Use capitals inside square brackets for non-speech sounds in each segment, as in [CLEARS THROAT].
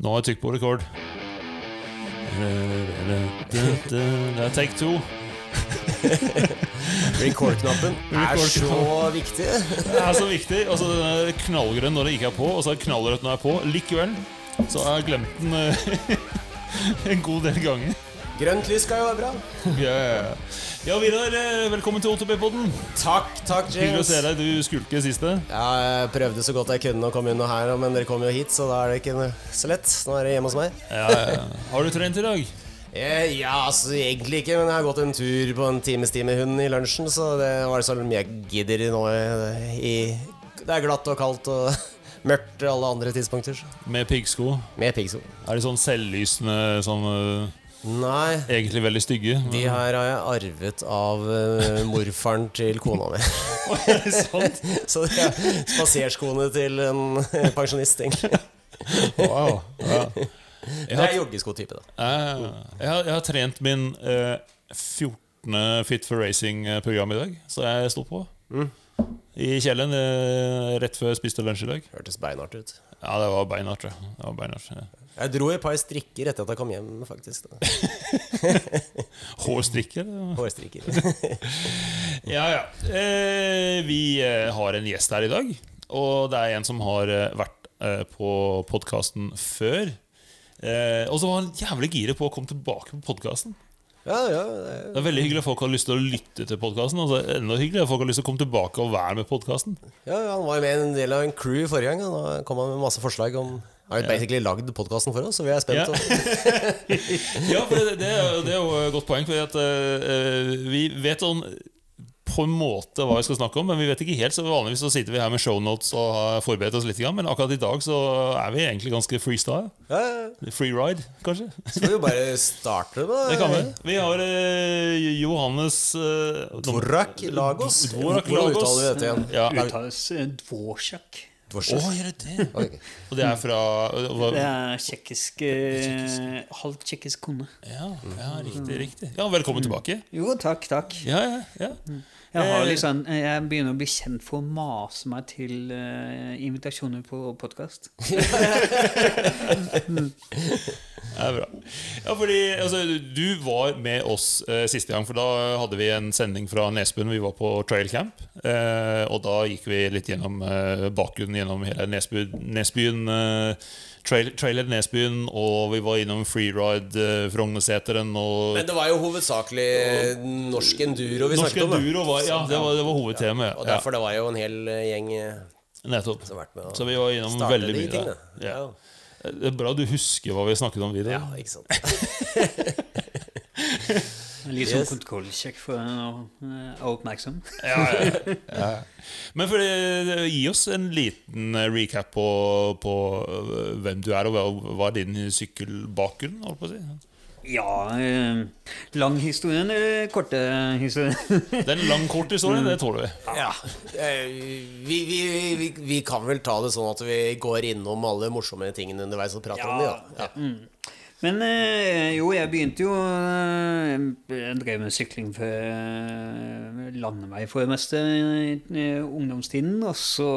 Nå har jeg trykk på record. Det er take two. Record-knappen er så viktig. Det er så viktig. Altså, den er knallgrønn når det ikke er på, og så er knallrødt når det er på. Likevel så har jeg glemt den eh, [LAUGHS] en god del ganger. Grønt lys skal jo være bra. [LAUGHS] Ja, ja Vidar, eh, velkommen til OTB-podden. Takk, takk, James Hyggelig å se deg. Du skulker siste. Ja, jeg prøvde så godt jeg kunne å komme unna her, men dere kom jo hit, så da er det ikke så lett. Nå er det hjemme hos meg. Ja, ja. Har du trent i dag? Eh, Ja, altså egentlig ikke, men jeg har gått en tur på en times tid med hunden i lunsjen, så det var så mye jeg gidder nå i, i Det er glatt og kaldt og [LAUGHS] mørkt alle andre tidspunkter. så. Med piggsko? Med piggsko. Er de sånn selvlysende, sånn eh, Nei, egentlig veldig stygge? de her har jeg arvet av uh, morfaren til kona mi. [LAUGHS] Så det er spaserskoene til en pensjonist, egentlig. Wow. Ja. Jeg Det har, er joggeskotype, da. Jeg, jeg, har, jeg har trent min uh, 14. Fit for Racing-program i dag, så jeg sto på. I kjelleren uh, rett før jeg spiste lunsj i dag. Hørtes beinhardt ut. Ja, det var beinhardt. ja. Det var beinhardt ja. Jeg dro et par strikker etter at jeg kom hjem, faktisk. [LAUGHS] Hårstrikker? Hårstrikker. [LAUGHS] Ja, ja. Eh, vi eh, har en gjest her i dag. Og det er en som har eh, vært eh, på podkasten før. Eh, og så var han jævlig gira på å komme tilbake på podkasten. Ja, ja, det er- Det er veldig hyggelig at folk har lyst til å lytte til podkasten. Og enda hyggeligere at folk har lyst til å komme tilbake og være med podkasten. ja, ja, han var jo med en del av en crew forrige gang. og da kom han med masse forslag om har jo basically lagd podkasten for oss, så vi er spent. Ja. [LAUGHS] for det, det, er, det er jo et godt poeng. For at, uh, vi vet sånn på en måte hva vi skal snakke om, men vi vet ikke helt. Så vanligvis så sitter vi her med shownotes og har forberedt oss litt. grann, Men akkurat i dag så er vi egentlig ganske freestyle. Ja, ja. Free ride, kanskje. Skal vi jo bare starte med Det kan vi. Vi har eh, Johannes eh, Dvorak Lagos. Dvorak Hvordan uttaler vi dette igjen? Ja. uttales eh, Dvorak. Å, Oh, det det? Og det er fra hva, Det er tsjekkisk eh, Halvt tsjekkisk kone. ja, ja, riktig. riktig Ja, Velkommen tilbake. Jo, takk, takk. Ja, ja, ja. Jeg, har Eh, liksom, jeg begynner å bli kjent for å mase meg til uh, invitasjoner på podkast. [LAUGHS] Det er bra. Ja, fordi altså, Du var med oss eh, siste gang, for da hadde vi en sending fra Nesbyen. Vi var på trail camp. Eh, og da gikk vi litt gjennom eh, bakgrunnen gjennom hele Nesbyen. Nesbyen eh, trail, trailer Nesbyen, og vi var innom freeride, eh, Frognerseteren og Men det var jo hovedsakelig norsk enduro vi Norsk snakket om. enduro var, ja, det var, det var hovedtemaet. Og Ja, derfor det var jo en hel eh, gjeng eh, nettopp. som har vært med Så vi var innom starte veldig de mye. tingene. Ja. Ja. Det er bra du husker hva vi snakket om videre. ja, ikke sant. [LAUGHS] [LAUGHS] Litt sånn Yes. kontrollsjekk for å være oppmerksom. [LAUGHS] Ja, ja, ja. Men for, eh, gi oss en liten eh, recap på, på eh, hvem du er, og hva, er din sykkelbakgrunn? holdt på å si. Ja eh, Lang historie eller korte historie? [LAUGHS] Det er en lang, kort historie, det tåler vi. Ja. Vi, vi, vi, vi kan vel ta det sånn at vi går innom alle morsomme tingene underveis og prater om det. Ja. Ja. Men eh, jo, jeg begynte jo eh, Jeg drev med sykling for eh, landevei for det meste i ungdomstiden. Og så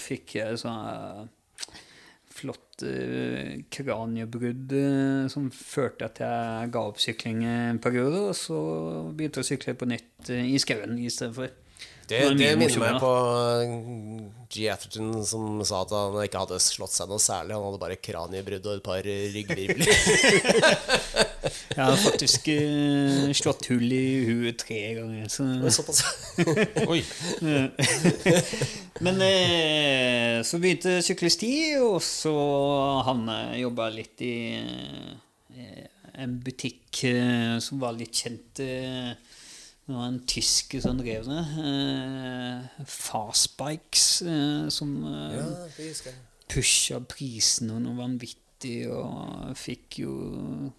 fikk jeg sånn flott kraniebrudd som førte at jeg ga opp sykling en periode. Og så begynte jeg å sykle på nytt i skauen i stedet for. Det, det minner meg på eh, G. Atherton som sa at han ikke hadde slått seg noe særlig. Han hadde bare kraniebrudd og et par ryggvirvler. [LAUGHS] Jeg har faktisk uh, slått hull i huet tre ganger. Så. Såpass. [LAUGHS] Oi. Men uh, så begynte syklisti, og så han jobba litt i uh, en butikk som var litt kjent. Eh, det var en tysk som drev det. Eh, Fastbikes, eh, som eh, Ja, pusha prisene noe vanvittig og fikk jo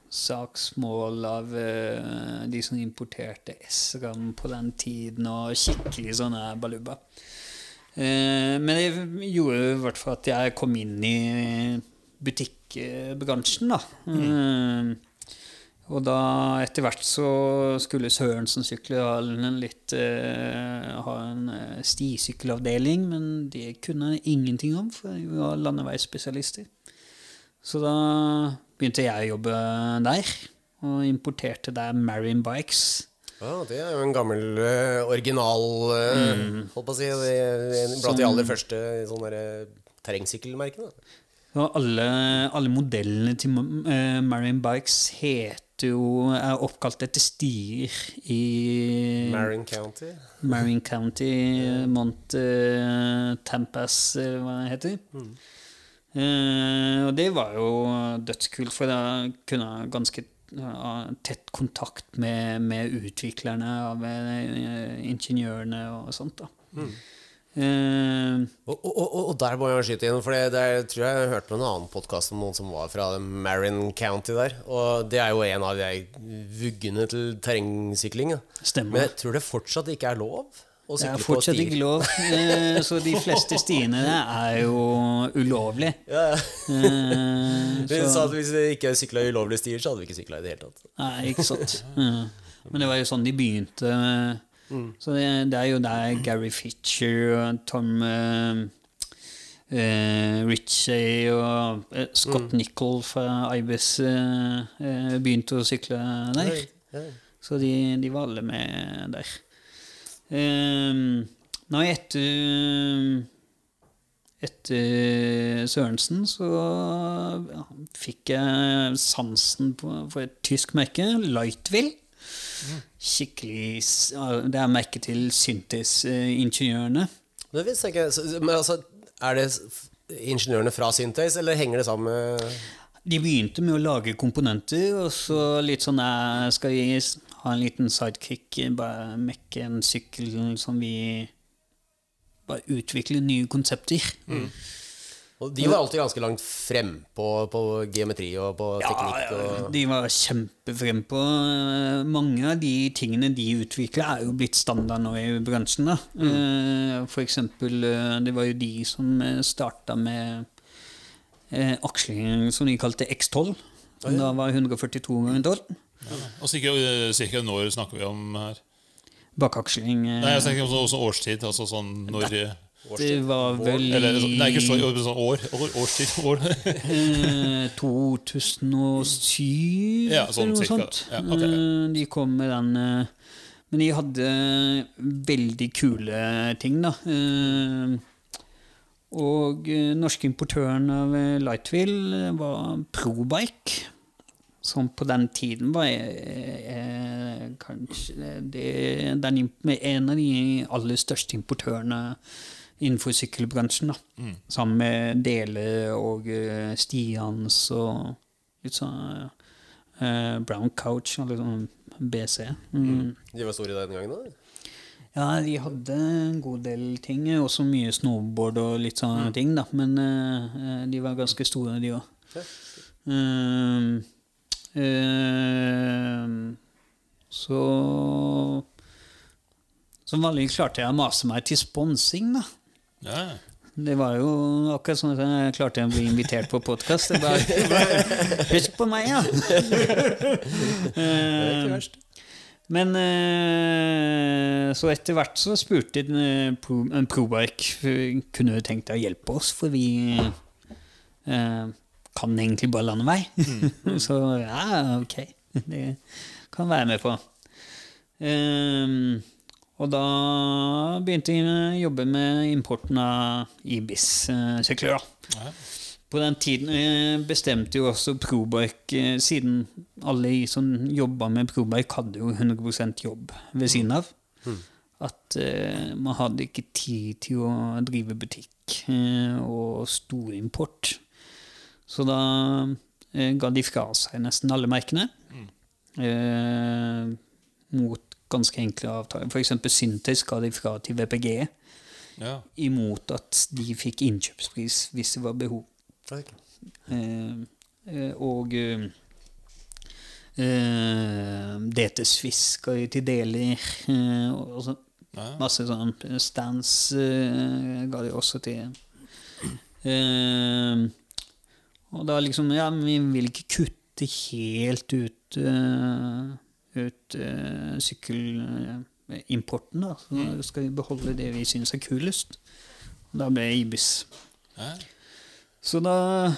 saksmål av eh, de som importerte SRAM på den tiden, og skikkelig sånne balubba. Eh, men det gjorde i hvert fall at jeg kom inn i butikkbransjen, da. Eh, Og da etter hvert så skulle Sørensen sykkelhallen litt eh, ha en eh, stisykkelavdeling, men det kunne jeg ingenting om, for vi var landeveisspesialister. Så da begynte jeg å jobbe der, og importerte der Marine Bikes. Ja, det er jo en gammel eh, original mm. Holdt på å si Blant de aller første sånne eh, terrengsykkelmerkene. Alle, alle modellene til Marine Bikes heter jo er oppkalt etter stier i Marin County. Marion County, Mont Tempest Tampas, eller hva det heter. Eh, og det var jo dødskult, for da kunne jeg ganske uh, tett kontakt med, med utviklerne av eh, ingeniørene og sånt. da. Eh, Og, og, og, og der må jeg skyte inn, for det, det er- tror jeg jeg hørte på en annen podkast om noen som var fra Marin County der. Og det er jo en av de vuggene til terrengsykling. Stemmer. Men jeg tror det fortsatt ikke er lov å sykle på stier det er fortsatt ikke lov, uh, så de fleste stiene er jo ulovlige. Ja, ja. uh, så. sa at hvis vi ikke sykla ulovlige stier, så hadde vi ikke sykla i det hele tatt. nei, ikke sant. Men det var jo sånn de begynte. Så det, det er jo der Gary Fitcher og Tom eh, eh, Ritchie og eh, Scott Nichol fra Ibis eh, eh, begynte å sykle der. Ja. Så de, de var alle med der. Um, nå etter Etter Sørensen så ja, fikk jeg sansen på, for et tysk merke, Lightville. Skikkelig Det er merket til Syntes-ingeniørene. Det visste jeg ikke. Men altså, er det ingeniørene fra Syntes, eller henger det sammen med De begynte med å lage komponenter, og så litt sånn jeg Skal vi ha en liten sidekick, bare mekke en sykkel som vi Bare utvikle nye konsepter. Og de var alltid ganske langt frem på, på geometri og på teknikk. Og, de var kjempefrem på eh, mange av de tingene de utvikla, er jo blitt standard nå i bransjen. da. Mm. For eksempel, eh, det var jo de som starta med eh, aksling som de kalte X12. Som da var 142 ganger 12. Og cirka, når snakker vi om her? Bakaksling eh, Nei, jeg tenker også, også årstid. Altså sånn når Det var vel i nei, ikke så, sånn år. år årstid. År. eh, [LAUGHS] 2007 Ja, sånn eller noe cirka. sånt. Ja, okay, ja. De kom med den eh, Men de hadde veldig kule ting, da. Eh, Og eh, norske importøren av eh, Lightville var Probike. Som på den tiden var eh, eh, kanskje det, den, en av de aller største importørene innenfor sykkelbransjen. da. Sammen med Dele og eh, Stians og litt sånn uh, Brown Couch, eller sånn BC. Mm. de var store den gangen, da? Ja, de hadde en god del ting, også mye snowboard og litt sånne ting, da. Men eh, eh, de var ganske store, de òg. Ja. så Som vanlig klarte jeg å mase meg til sponsing, da. Ja. Det var jo akkurat sånn at jeg klarte å bli invitert på podkast. Husk på meg, ja! verst Men eh, så etter hvert så spurte en Pro- en Probark eh, kunne du tenkt deg å hjelpe oss, for vi eh, kan egentlig bare landevei. [LAUGHS] så ja, ok. Det kan være med på. Eh, og da begynte jeg å jobbe med importen av Ibis-sykler. Ja. På den tiden eh, bestemte jo også Probark, eh, siden alle som jobba med Probark, hadde jo 100% jobb ved siden av, at eh, man hadde ikke tid til å drive butikk eh, og storimport. Så da ga de fra seg nesten alle merkene eh, mot ganske enkle avtaler. Eksempel Synthes ga de fra til VPG Ja. imot at de fikk innkjøpspris hvis det var behov. Eh, eh, og eh, DT Swiss ga de til deler. Eh, og så Ja. masse sånn stands eh, ga de også til. Eh, og da liksom Ja, vi vil ikke kutte helt ut, ut uh, sykkelimporten. Da. Så Mm. skal vi beholde det vi syns er kulest. Og da ble jeg Ibis. Ja. Så da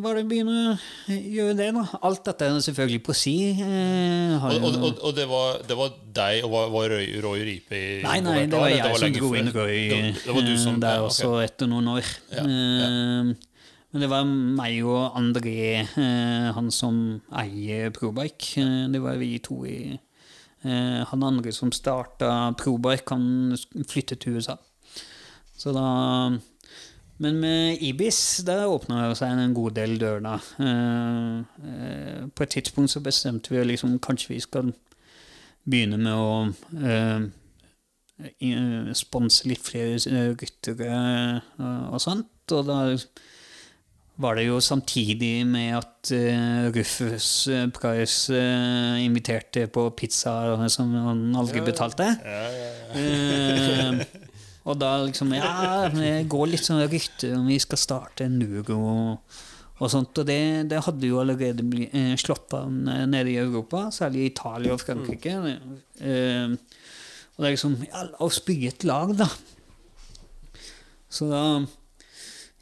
var det å begynne å gjøre det, da. Alt dette er selvfølgelig på si. Eh, Og, og, og, og det, var, det var deg og var, var Roy, Roy Ripe i Nei, nei, det var jeg som dro inn? Roy Det, det var du som, eh, der ja, okay. også etter noen år. Ja, Eh, Men det var meg og André, eh, han som eier Probike. Eh, Det var vi to i eh, Han andre som starta Probike, han flyttet til USA. Så da Men med Ibis der åpna seg en god del dører, da. Eh, eh, På et tidspunkt så bestemte vi liksom kanskje vi skal begynne med å eh, sponse litt flere ryttere og sånt. Og da var det jo samtidig med at uh, Rufus eh, Price uh, inviterte på pizza som han aldri betalte. Ja, ja, ja. uh, og da liksom Ja, det går litt sånn rykter om vi skal starte en Nuro og sånt. Og det, det hadde jo allerede bli, slått an nede i Europa, særlig i Italia og Frankrike. Eh, og det er liksom Ja, la oss bygge et lag, da. Så da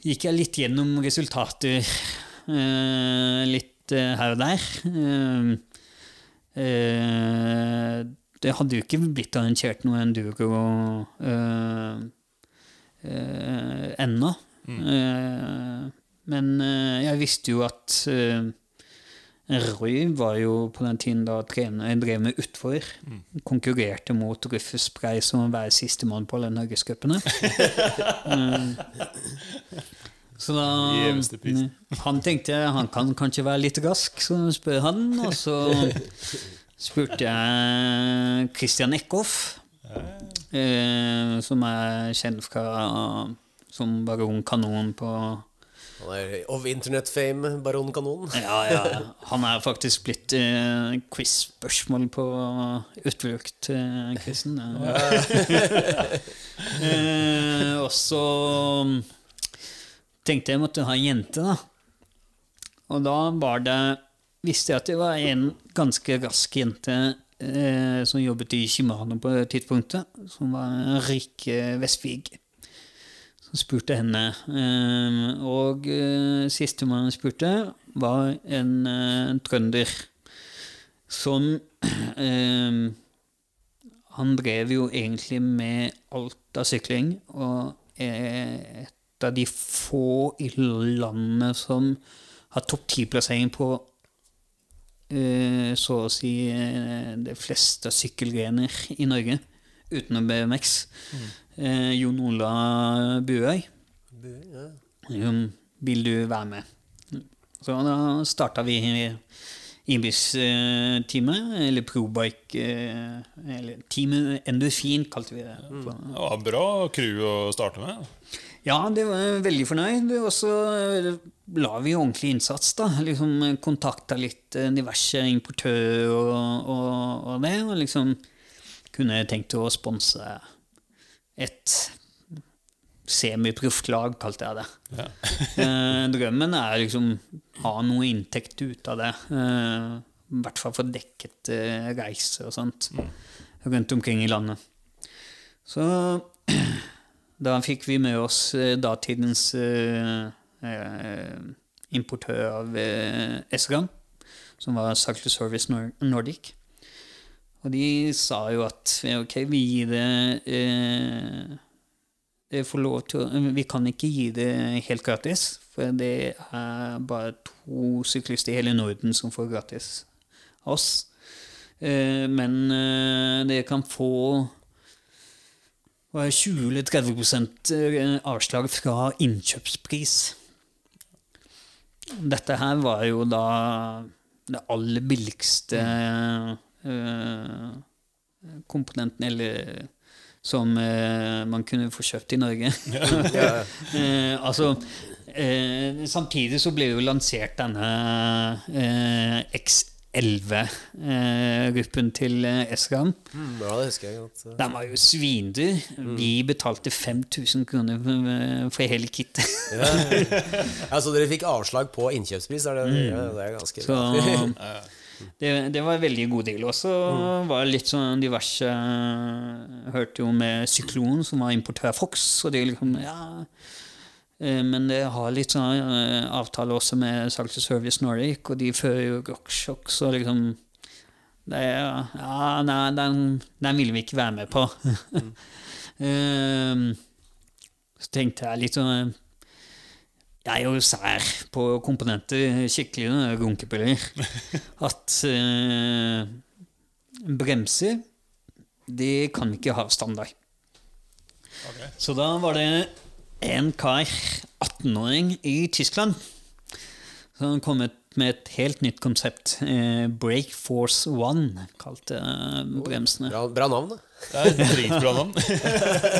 gikk jeg litt gjennom resultater eh, litt eh, her og der. Eh, det hadde jo ikke blitt arrangert noe enduro uh, ennå. Eh, men jeg visste jo at Roy var jo på den tiden da trener, drev med utfor. Konkurrerte mot Rufus Brei som å være sistemann på alle norgescupene. um, [LAUGHS] så da Han tenkte han kan kanskje være litt rask, så spør han. Og så spurte jeg Christian Eckhoff, eh, som er kjent fra som Baron Kanon på Han er of internet fame, Baron Kanon. Ja, ja. Han er faktisk blitt eh, quiz-spørsmål på utflukt, eh, quizen. eh, og så tenkte jeg måtte ha en jente, da. Og da var det visste jeg at det var en ganske rask jente eh, som jobbet i Shimano på tidspunktet, som var Rike Vestvig. Så spurte henne. Eh, og siste sistemann spurte, var en, eh, en trønder som [CLEARS THROAT] eh, Han drev jo egentlig med alt av sykling, og er et av de få i landet som har topp ti-plassering på eh, så å si eh, de fleste sykkelgrener i Norge, utenom BMX. Eh, Jon Ola Buøy. Ja. Um, vil du være med? Så da starta vi Ibis-teamet, eller Probike eh, Eller Teamet Endorfin, kalte vi det. Mm. Det var bra crew å starte med. Ja, det var veldig fornøyd. Og så eh, la vi ordentlig innsats, da. Liksom Kontakta litt eh, diverse importører og, og, og det. Og liksom kunne tenkt å sponse et semiproft lag, kalte jeg det. Ja. [LAUGHS] Eh, drømmen er liksom ha noe inntekt ut av det. Eh, I hvert fall få dekket eh, reiser og sånt rundt omkring i landet. Så [CLEARS THROAT] da fikk vi med oss eh, datidens eh, eh, importør av eh, S-Ram, som var Cycle Service Nor Nordic. Og de sa jo at ok, vi gir det eh, får lov til Vi kan ikke gi det helt gratis, for det er bare to syklister i hele Norden som får gratis av oss. Eh, Men eh, dere kan få hva er det, 20 eller 30 eh, avslag fra innkjøpspris. Dette her var jo da det aller billigste eh, komponenten, eller som eh, man kunne få kjøpt i Norge. [LAUGHS] Ja. eh, altså eh, Samtidig så ble jo lansert denne X 11-gruppen til eh, Esram. Mm, ja, det husker jeg godt. Den var jo svindyr. Vi betalte 5000 kroner for, eh, for hele kittet. Ja, ja, [LAUGHS] Så dere fikk avslag på innkjøpspris? Er det, ja, det er ganske Så [LAUGHS] det, det var en veldig god deal. Og så var det litt sånn diverse Jeg hørte jo med Syklon, som var importør Fox, og det liksom Ja. Eh, Men det har litt sånn eh, avtale også med Salg til Service Nordic, og de fører jo Grockshock, så liksom det Ja, nei, den, den ville vi ikke være med på. [LAUGHS] Eh, så tenkte jeg litt sånn Jeg er jo sær på komponenter, skikkelig runkepiller. [LAUGHS] At eh, bremser, de kan ikke ha standard. Så da var det en kar, 18-åring, i Tyskland, som kom ut med et helt nytt konsept. Eh, Break Force One, kalte eh, bremsene. Bra, bra navn, da. Det er dritbra navn.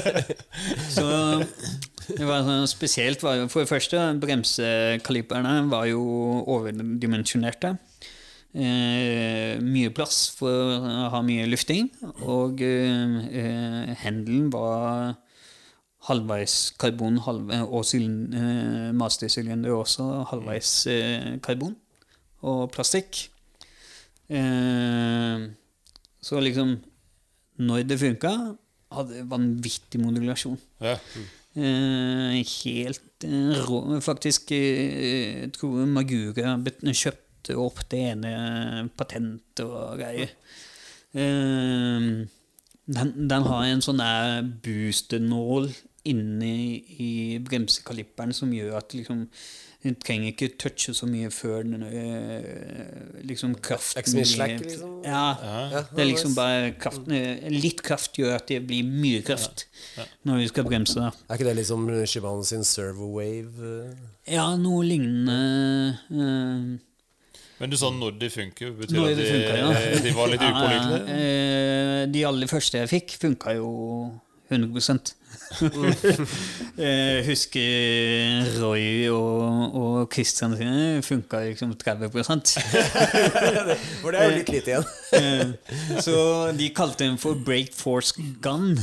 [LAUGHS] Så det var sånn spesielt var For det første, bremsekaliperne var jo overdimensjonerte. Eh, mye plass for å ha mye lufting. Og eh, hendelen var halvveis karbon halv, og eh, mastersylinder også halvveis eh, karbon og plastikk. Eh, så liksom Når det funka, hadde vanvittig modulasjon. Ja. Eh, helt eh, rå Faktisk eh, tror Magura kjøpte opp det ene patentet og greier. Eh, den, den har en sånn der boosternål inne i bremsekalipperen som gjør at liksom den trenger ikke touche så mye før den øh, liksom kraften Ikke så mye slack, liksom? Ja, Ja, det er liksom bare kraften Litt kraft gjør at det blir mye kraft når vi skal bremse. da. Er ikke det liksom Shivan sin Servowave? eh? Ja, noe lignende. øh, Men du sa når de funker, betyr Når det at de, funker, ja. de var litt [LAUGHS] Ja, upålitelige? eh, de aller første jeg fikk, funka jo 100 Jeg [LAUGHS] husker Roy og, og Christian sine funka liksom 30 [LAUGHS] For det er jo litt lite igjen. Eh, Så de kalte den for Break Force Gun. [LAUGHS]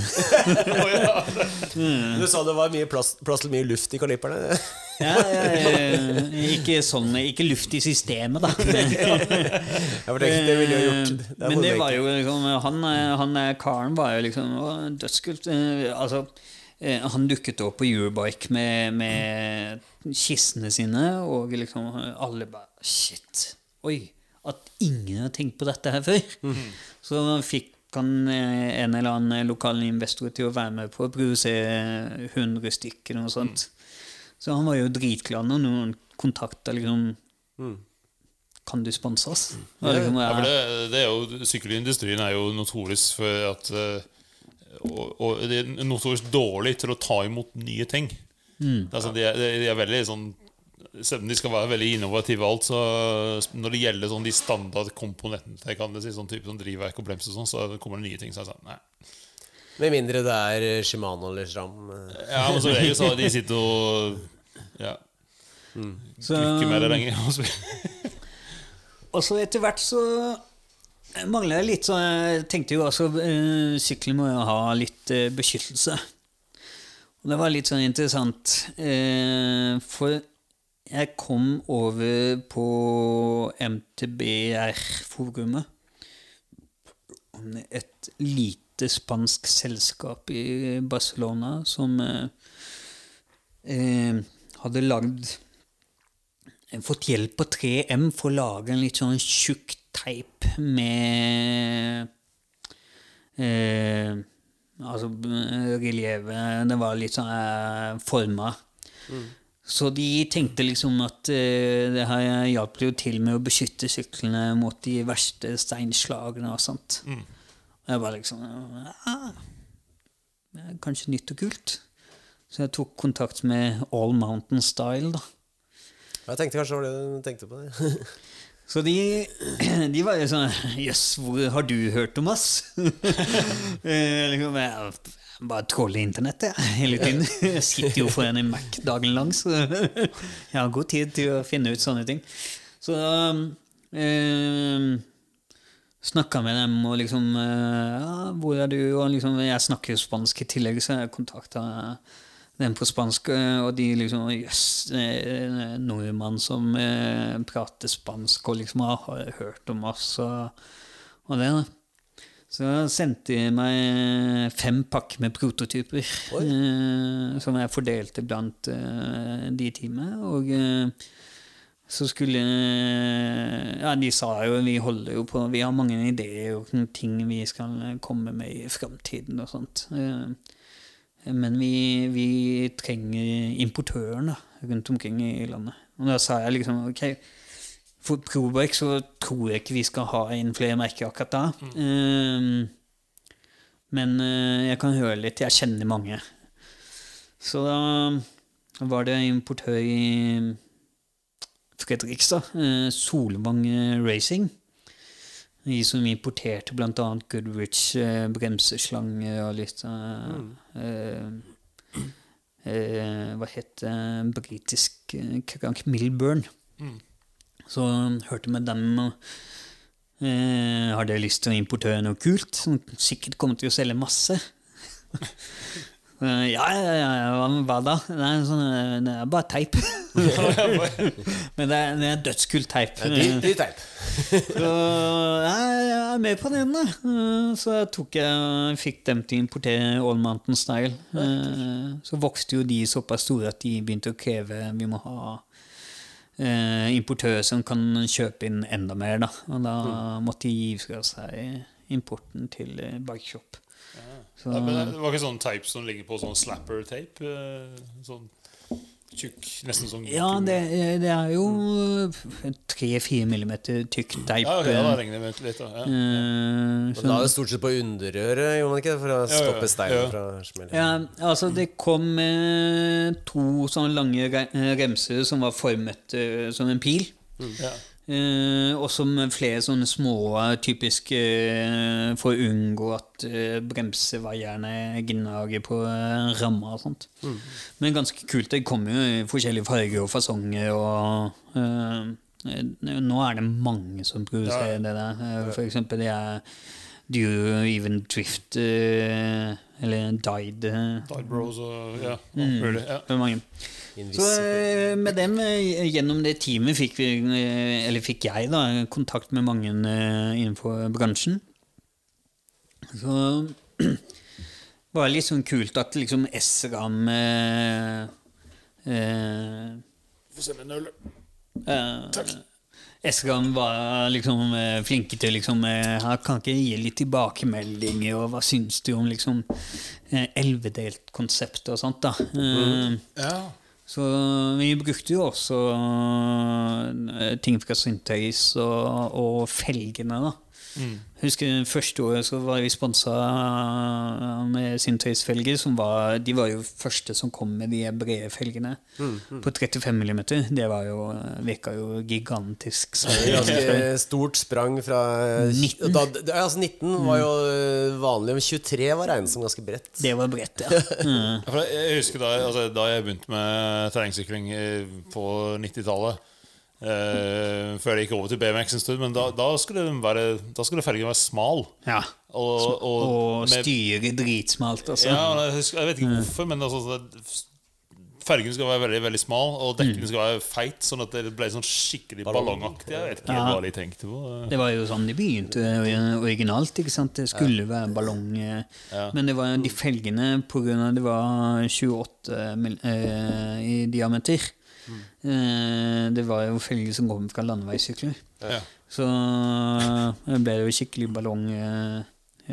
Du sa det var mye plass, plass til mye luft i kalipperne. Ja, ja, ja, ikke sånn Ikke luft i systemet, da. Ja, det, det ville jo gjort det Men det var jo liksom Han, han karen var jo liksom dødskult. Eh, Altså, eh, han dukket opp på Eurobike med, med kistene sine, og liksom alle bare Shit. Oi. At ingen har tenkt på dette her før. Så fikk han eh, en eller annen lokal investor til å være med på å produsere 100 stykker og sånt. Så han var jo dritglad når noen kontakta liksom Kan du sponse oss? Og liksom, Ja, ja, det, det er jo, Sykkelindustrien er jo notorisk for at eh, og, og de er notorisk dårlig til å ta imot nye ting. Altså, de, er, de er veldig sånn Selv om de skal være veldig innovative, og alt, så når det gjelder sånn de standardkomponentene, kan det si, sånn type sånn drivverk og brems og sånn, så kommer det nye ting. Så er det sånn, nei. Med mindre det er Shimano eller Stram. eh. Ja, men så regel så de sitter og ja, så, ikke med det lenger. Og så etter hvert så mangler jeg litt så Jeg tenkte jo altså eh, Sykkelen må jo ha litt eh, beskyttelse. Og det var litt sånn interessant, eh, for jeg kom over på MTBR-forumet. Et lite spansk selskap i Barcelona som hadde lagd fått hjelp av 3M for å lage en litt sånn tjukk teip med eh, Altså relievet Det var litt sånn eh, forma. Så de tenkte liksom at eh, det her hjalp jo til med å beskytte syklene mot de verste steinslagene og sånt. Og jeg var liksom ah, det er Kanskje nytt og kult. Så jeg tok kontakt med All Mountain Style, da. Jeg tenkte kanskje det var det du tenkte på. det. [LAUGHS] Så de, [CLEARS THROAT] de var jo sånn Jøss, hvor har du hørt om oss? [LAUGHS] Eh, liksom, jeg bare tråler internettet hele tiden. [LAUGHS] Jeg sitter jo foran en Mac dagen lang, så [LAUGHS] jeg har god tid til å finne ut sånne ting. Så eh, Snakka med dem og liksom eh, ja, 'Hvor er du?' Og liksom, jeg snakker jo spansk i tillegg, så jeg kontakta dem på spansk, eh, og de liksom Jøss, yes, nordmann som eh, prater spansk og liksom har hørt om oss og, og det. da. Så sendte de meg fem pakker med prototyper eh, som jeg fordelte blant eh, de teamet. Og eh, så skulle Ja, de sa jo Vi holder jo på Vi har mange ideer og ting vi skal komme med i framtiden og sånt. Eh, men vi, vi trenger importørene rundt omkring i landet. Og da sa jeg liksom ok, for Probrek så tror jeg ikke vi skal ha inn flere merker akkurat da. Um, men uh, jeg kan høre litt. Jeg kjenner mange. Så da var det importør i Fredrikstad, uh, Solvang Racing. De som importerte bl.a. Goodrich eh, bremseslanger og litt mm. Hva het det? Britisk krank Milburn. Mm. Så hørte med dem og eh, hadde lyst til å importere noe kult som sikkert kommer til å selge masse. [LAUGHS] ja, ja, ja, hva da? Det er, sånn, det er bare teip. [LAUGHS] [LAUGHS] Men det er, det er dødskult teip. Dyr teip. [LAUGHS] Så jeg er med på den, da. Så jeg tok jeg fikk dem til å importere All Mountain Style. Så vokste jo de såpass store at de begynte å kreve vi må ha importører som kan kjøpe inn enda mer. Da. Og da mm. måtte de gi fra seg importen til eh, Bikeshop. Ja. Så, Nei, men det var ikke sånn type som ligger på sånn slapper-tape? Eh, sånn tjukk, nesten sånn Ja, det, det er jo tre-fire millimeter tykk teip. Ja, okay, da regner vi litt, da. Ja. Uh, Men da er det stort sett på underøret, gjorde man ikke? For å stoppe steinen fra å? Ja, altså det kom eh, to sånne lange remser som var formet eh, som en pil. Mm. Ja. Uh, og som flere sånne små, typisk uh, for å unngå at uh, bremsevaierne gnager på uh, ramma og sånt. Mm. Men ganske kult. Det kommer jo i forskjellige farger og fasonger. Og nå er det mange som produserer ja. det der. For eksempel det er Do you even drift Eller Died. Died Bros og ja, mm, ja. Så eh, med dem, eh, gjennom det teamet, fikk, vi, eh, eller fikk jeg da, kontakt med mange innenfor bransjen. Så [CLEARS THROAT] var det litt sånn kult at liksom SRAM eh, eh, Få sende en øl. Eh, Takk. SRAM var liksom flinke til liksom Her kan ikke gi litt tilbakemeldinger, og hva syns du om liksom elvedelt konsept og sånt, da. Mm. Ja. Så vi brukte jo også eh, ting fra Syntheis og, og felgene, da. Mm. Husker Første året så var vi sponsa med Sintøys-felger. De var jo første som kom med de brede felgene mm, mm. på 35 mm. Det var jo, virka jo gigantisk. Ganske stort sprang fra 19. Da, altså 19 var jo vanlig, men 23 var regnet som ganske bredt. Det var bredt, ja. [LAUGHS] Mm. jeg husker da, altså, da jeg begynte med terrengsykling på 90-tallet Uh, før de gikk over til BMX en stund. Men da, da skulle, være, da skulle fergen være smal. Ja. Og, og, og styre dritsmalt. Altså. Ja, jeg, husker, jeg, vet ikke hvorfor, men altså, fergen skal være veldig veldig smal, og dekkene mm. skal være feit. Sånn at det ble sånn skikkelig ballongaktig. Jeg vet ikke ja. hva de tenkte på. Det var jo sånn de begynte originalt. ikke sant? Det skulle ja. være ballong. Eh, ja. Men det var de felgene pga. det var 28 eh, i diameter. Mm. Det var jo følge som kom fra landeveissykler. Ja. Så det ble jo skikkelig ballong. Eh,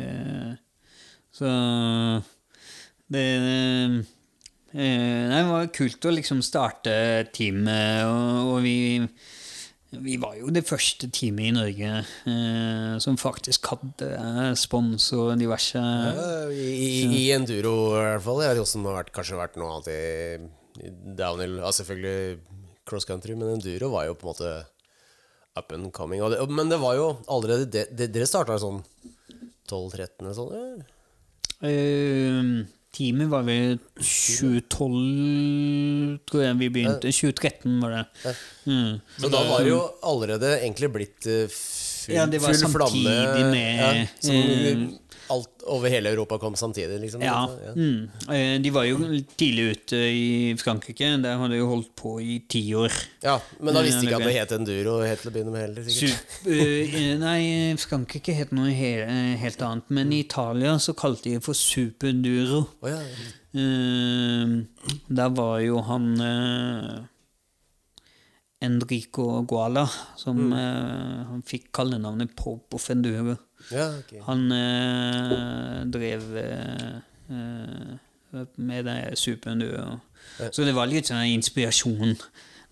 eh, så det Det var kult å liksom starte teamet, og, og vi vi var jo det første teamet i Norge eh, som faktisk hadde spons og diverse ja, i, i, enduro, i hvert fall. Det har også vært, kanskje vært noe annet i downhill ja, Selvfølgelig cross country, men enduro var jo på en måte up and coming. Det, men det var jo allerede det, det Dere starta sånn 12-13 sånn? Uh, teamet var vel 2012, tror jeg vi begynte. 2013 var det. Mm. Så da var det jo allerede egentlig blitt eh, full, Ja, det var full flamme. samtidig med, ja, som alt over hele Europa kom samtidig, liksom. Ja. Mm. Eh, De var jo tidlig ute i Frankrike. Der hadde de jo holdt på i ti år. ja, Men da visste de ikke at det het enduro helt til å begynne med heller. sikkert. Eh, nei, Frankrike het noe he helt annet. Men i Italia så kalte de det for superduro. Oh, ja. Der var jo han eh, Enrico Guala, som eh, han fikk kallenavnet Pope of Enduro. Ja, okay. Han eh, drev eh, eh, med det superenduro. Så det var litt sånn inspirasjon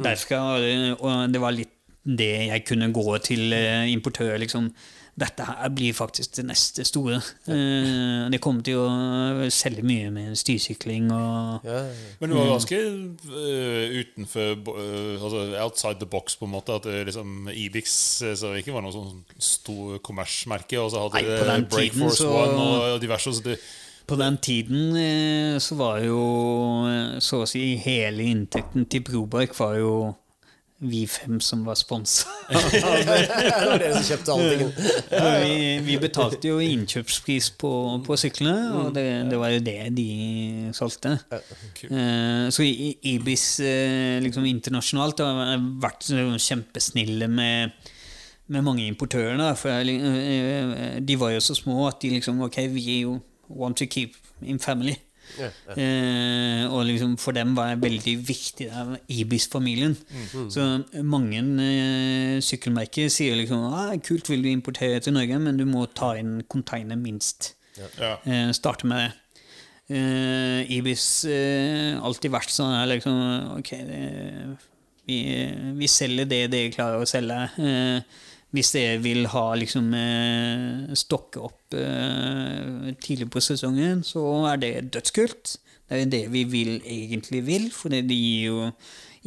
derfra. og- Og det var litt det jeg kunne gå til eh, importør. liksom dette her blir faktisk det neste store. Eh, det kommer til å selge mye med styrsykling og Ja, ja. Men du var ganske uh, utenfor øh, altså Outside the box, på en måte. At det liksom Ibix så ikke var noe sånn stor kommersmerke. Og så hadde Nei, Breakforce så- One og diverse. Så det, På den tiden eh, så var jo eh, så å si hele inntekten til Broberg var jo vi fem som var sponsa. [LAUGHS] Vi, vi betalte jo innkjøpspris på, på syklene, og det, det var jo det de solgte. Eh, så I- Ibis eh, liksom internasjonalt har vært kjempesnille med med mange importører. Da, for jeg, eh, de var jo så små at de liksom Ok, vi want to keep in family. Eh, og liksom for dem var det veldig viktig, det er Ibis-familien. Så mange eh, sykkelmerker sier liksom ah, 'Kult, vil du importere til Norge, men du må ta inn container minst'. ja. Eh, starte med det. Eh, Ibis eh, alltid vært sånn her liksom Ok, det, vi, vi selger det dere klarer å selge. Eh, hvis jeg vil ha liksom eh, stokke opp eh, tidlig på sesongen, så er det dødskult. Det er det vi vil egentlig vil, for det gir jo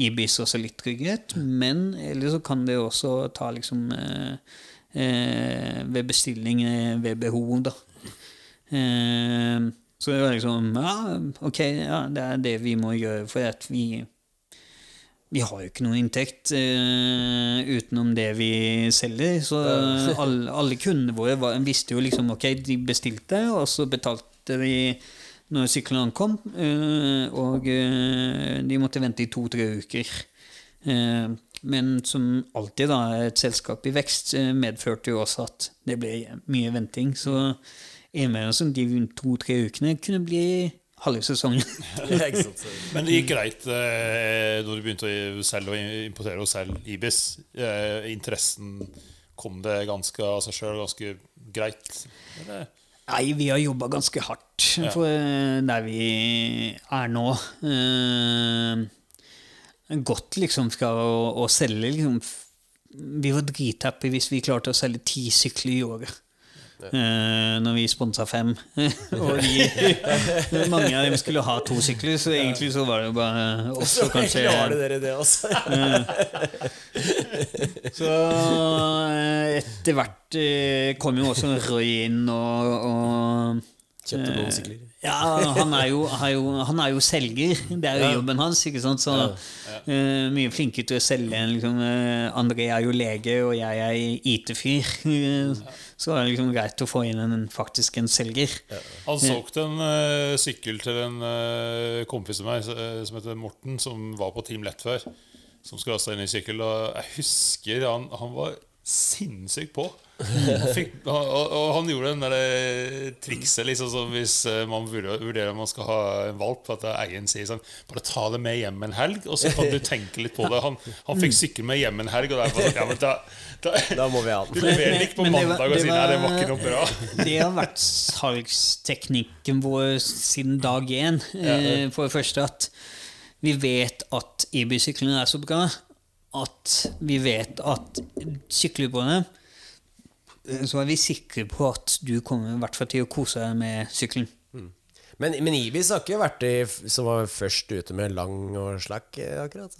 Ibis også litt trygghet. Men eller så kan det også ta liksom eh, ved bestilling ved behov, da. Så det var liksom Ja, ok, ja, det er det vi må gjøre, for at vi vi har jo ikke noe inntekt uh, utenom det vi selger. Så [LAUGHS] alle, alle kundene våre var, visste jo liksom ok, de bestilte, og så betalte de når sykkelen ankom. Uh, og eh, de måtte vente i to-tre uker. Men som alltid, da, et selskap i vekst medførte jo også at det ble mye venting. Så innimellom de to-tre ukene kunne bli halve sesongen. [LAUGHS] [LAUGHS] Men det gikk greit eh, når du begynte å selge og importere og selge Ibis. Eh, interessen kom det ganske av seg sjøl ganske greit? Eller? Nei, vi har jobba ganske hardt Ja. for eh, der vi er nå. Eh, godt liksom fra å, å selge liksom Vi var drithappy hvis vi klarte å selge ti sykler i året. Eh, når vi sponsa fem. [LAUGHS] og de, [LAUGHS] mange av dem skulle ha to sykler, så egentlig så var det jo bare oss og kanskje har dere det også. Så eh, etter hvert eh, kom jo også Roy inn og, og Kjøpte noen sykler. Ja, han er, jo, han er jo selger. Det er jo jobben hans. ikke sant? Så eh, Mye flinkere til å selge enn liksom, uh, André er jo lege, og jeg er IT-fyr. Eh, [LAUGHS] Så var det liksom greit å få inn en, faktisk en selger. Han solgte en uh, sykkel til en uh, kompis av meg eh, som heter Morten, som var på Team Lett før. Som skulle ha seg inn i sykkel. Og jeg husker han, han var sinnssykt på. Og, og han gjorde den der eh, trikset liksom som hvis eh, man vurderer, om man skal ha en valp, at eieren sier sånn Bare ta det med hjem en helg, og så kan du tenke litt på det. Han, han fikk sykkel med hjem en helg, og derfor sånn, ja, men da, da, Da må vi ha Du den. leverer ikke på Men det var- og sier nei, det var ikke noe bra. Det har vært salgsteknikken vår siden dag én. ja. For det første at vi vet at IB-syklene er så bra at vi vet at sykler på eh, så er vi sikre på at du kommer i hvert fall til å kose deg med sykkelen. Men, men Ibis har ikke vært de som var først ute med lang og slakk, eh, akkurat.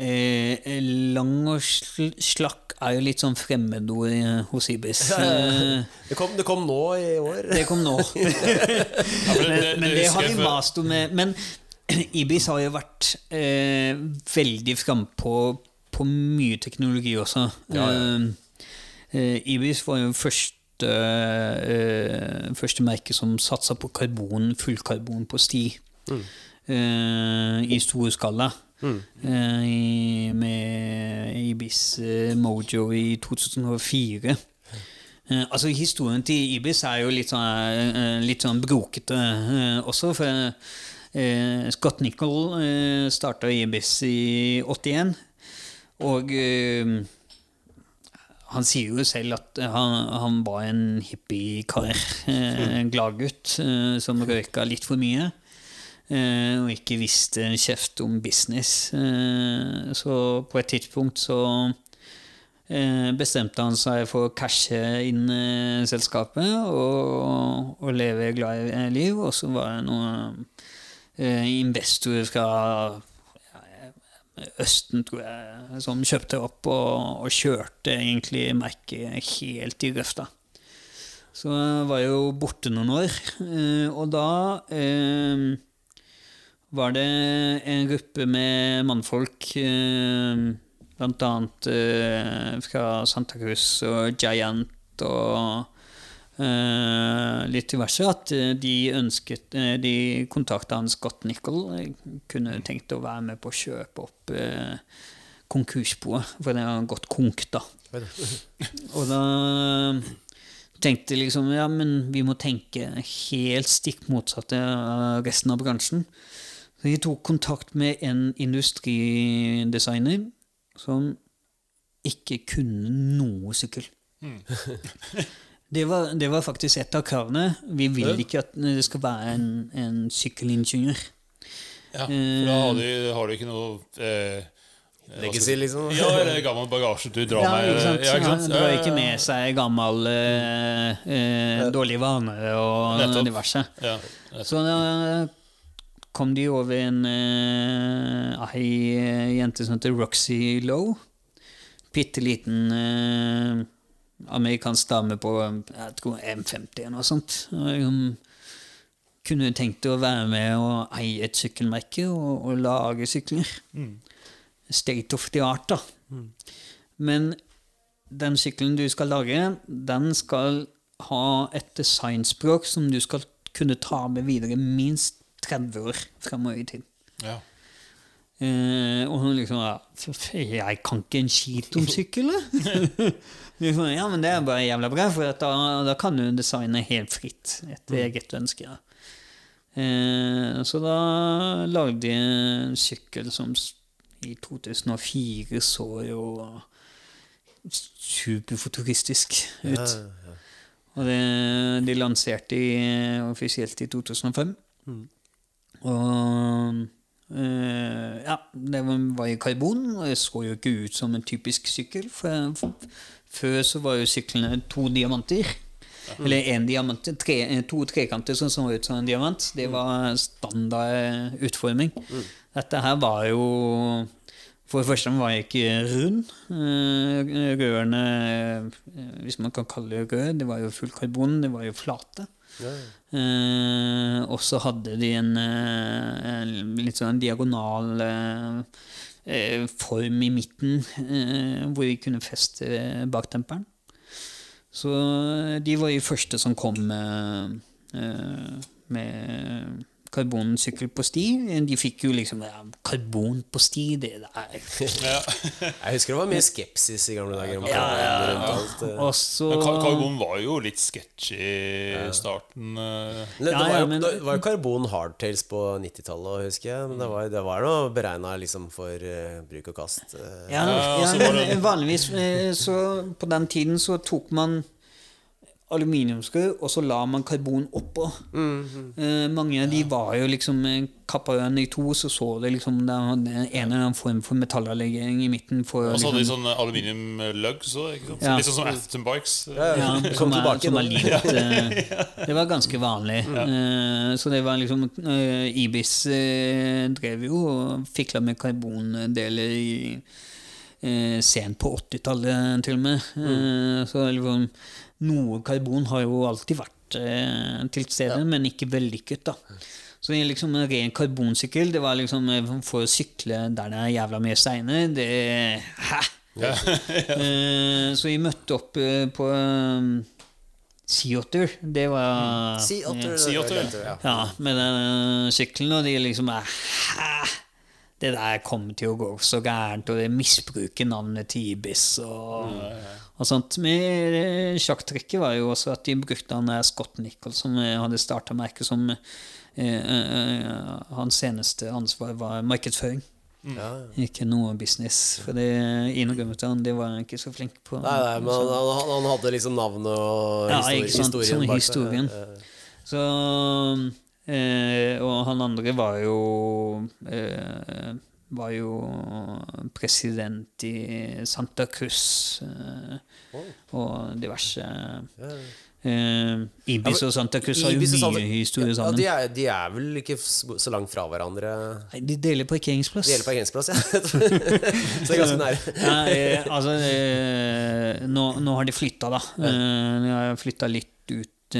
Eh, lang og sl slakk er jo litt sånn fremmedord eh, hos Ibis. [LAUGHS] Eh, Det kom, det kom nå i år. Det kom nå. [LAUGHS] [LAUGHS] men, men det har vi mast om. Men [CLEARS THROAT] Ibis har jo vært eh, veldig frampå på mye teknologi også. Ja, ja. Eh, Ibis var jo første, eh, første merke som satsa på karbon, fullkarbon på sti. Mm. Eh, I stor skala. Mm. med Ibis Mojo i 2004. Eh, altså Historien til Ibis er jo litt sånn, litt sånn brokete også. For Scott Nicol starta Ibis i 81. Og han sier jo selv at han, han var en hippiekar. Eh, en gladgutt eh, som røyka litt for mye. Eh, og ikke visste en kjeft om business. Eh, så på et tidspunkt så eh, bestemte han seg for å cashe inn eh, selskapet og, og leve glad liv. Og så var det noen eh, investorer fra Østen, tror jeg, som kjøpte opp og, og kjørte egentlig merket helt i grøfta. Så jeg var jo borte noen år. eh, Og da eh, var det en gruppe med mannfolk, eh, blant annet eh, fra Santa Cruz og Giant og litt diverse, at eh, de ønsket eh, De kontakta han Scott Nichol. eh, Kunne tenkt å være med på å kjøpe opp eh, konkursboet, for det har gått konk, da. [LAUGHS] Og da tenkte liksom ja, men vi må tenke helt stikk motsatte av resten av bransjen. Så jeg tok kontakt med en industridesigner som ikke kunne noe sykkel. [LAUGHS] Det var, det var faktisk et av kravene. Vi vil ikke at det skal være en, en sykkelingeniør. Ja, for da har du, har du ikke noe eh, Legacy, liksom. Ja, eller gammel bagasje du drar Ja, med. ikke sant? Ja, ikke sant? Han drar ikke med seg gammel eh, eh, dårlige vaner og Nettopp. diverse. Ja, Så da kom de over en ei jente som heter Roxy Lowe. Bitte liten eh, amerikansk dame på jeg tror M50 eller noe sånt. Og Hun kunne tenkt å være med og eie et sykkelmerke og, og lage sykler. State of the art, da. Men den sykkelen du skal lage, den skal ha et designspråk som du skal kunne ta med videre minst 30 år fremover i tid. ja. Eh, og hun liksom ja, Jeg kan ikke en skit om sykkel, [LAUGHS] [LAUGHS] jeg. liksom, ja, men det er bare jævla bra, for da, da kan du designe helt fritt etter eget ønske. Ja. Eh, så da lagde de en sykkel som i 2004 så jo superfuturistisk ut. Og det, de lanserte i, offisielt i 2005. Og eh, ja, det var, var i karbon, og det så jo ikke ut som en typisk sykkel. For, for, før så var jo syklene to diamanter. Eller én diamant, tre, to trekanter som så ut som en diamant. Det var standard utforming. Dette her var jo For det første var jeg ikke rund. Eh, Rørene, eh, hvis man kan kalle det rør, det var jo full karbon, det var jo flate. Eh, og så hadde de en, eh, en litt sånn diagonal eh, eh, form i midten, eh, hvor vi kunne feste baktemperen. Så de var de første som kom med, eh, med karbonsykkel på sti. De fikk jo liksom ja, Karbon på sti, det der [LAUGHS] Jeg husker det var mye skepsis i gamle dager. Om Ja, ja, karbon rundt alt. eh. Og Men karbon var jo litt sketchy i starten. eh. Det, det, Ja, var jo, men- det var jo karbon hardtails på 90-tallet, husker jeg. Men det var, det var noe beregna liksom for uh, bruk og kast. Uh, Ja, Ja, ja men vanligvis så På den tiden så tok man aluminiumsrør, og så la man karbon oppå. Eh, mange av de var jo liksom eh, kappa den i to, så så det liksom det var en eller annen form for metallallegering i midten. For, Og så hadde de liksom, sånne aluminium lugs òg. Ja. Litt sånn som Afton Bikes. Ja, ja, som er, som er litt eh, [LAUGHS] Det var ganske vanlig. Eh, så det var liksom eh, Ibis eh, drev jo og fikla med karbondeler i sent på 80-tallet, til og med. Eh, så liksom, noe karbon har jo alltid vært eh, til stede, men ikke vellykket. da. Så liksom en ren karbonsykkel, det var liksom eh, for å sykle der det er jævla mye steiner, det Hæ? [LAUGHS] Eh, så vi møtte opp eh, på um, Sea Otter. Det var Sea Otter. Sea Otter, ja. ja, med den eh, sykkelen, og de liksom er Hæ? Det der kommer til å gå så gærent, og det misbruker navnet til Ibis og, og sånt. Men eh, sjakktrekket var jo også at de brukte han der Scott Nichol, som eh, hadde starta merket som eh, eh, Hans eneste ansvar var markedsføring. Ja, ja. Ikke noe business. For det innrømmet han, det var han ikke så flink på. Nei, nei, men han, han, han hadde liksom navnet og Ja, ikke sant, historien sånn bak historien. Så eh, Og han andre var jo eh, Var jo president i Santa Cruz eh, og diverse Uh, Ibis og Santa Cruz har jo mye Santa- historie Ja, sammen. de, er, de er vel ikke så langt fra hverandre. Nei, de deler parkeringsplass. De deler parkeringsplass, ja. [LAUGHS] så det er ganske nære. ja, eh, altså, nå, nå har de flytta, da. De har flytta litt ut,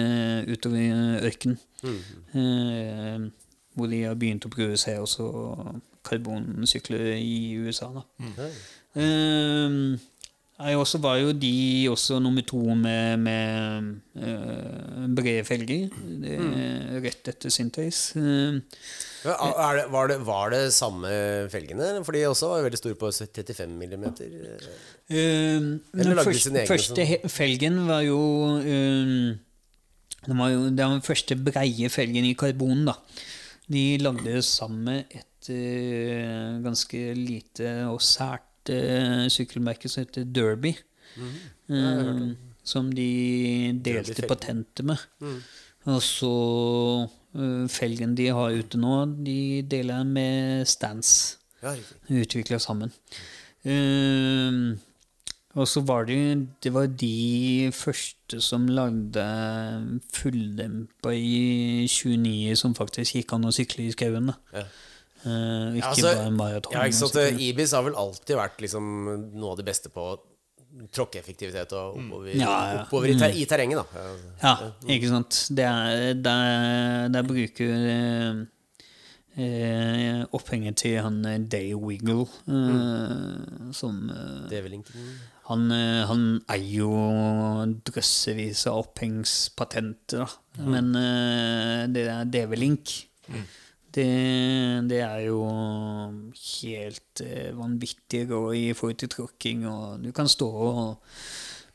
utover ørkenen. Eh, hvor de har begynt å prøve seg også karbonsykler i USA. Da. Eh, jeg også var jo de også nummer to med, med uh, brede felger. Det, Rett etter Synthase. Uh, Ja, er det, var, det, var det samme felgene? For de også var veldig store på 35 mm. Uh, Eller lagde de sin sine egne første sånn? felgen var jo eh, Det var jo den første breie felgen i karbon. da De lagde sammen et eh, ganske lite og sært uh, sykkelmerke som heter Derby. Eh, som de delte patentet med. Og så eh, felgen de har ute nå, de deler med Stance Ja, utvikla sammen. Ehm, og så var det Det var de første som lagde fulldempa i 29 som faktisk gikk an å sykle i skauen. Ja. Eh, ikke Ja, altså, bare maraton. Ja, ikke sant? Ibis har vel alltid vært liksom noe av det beste på tråkkeeffektivitet og oppover, Ja, ja. oppover i, ter i terrenget, da. Ja. Ja, ikke sant. Det er, der, der bruker eh, eh, opphenget til han eh, Day Wiggle, eh, som eh. Han, han eier jo drøssevis av opphengspatenter, da. Men eh, det er DV-link, det, det er jo helt eh, vanvittig rå i forhold til tråkking, og du kan stå og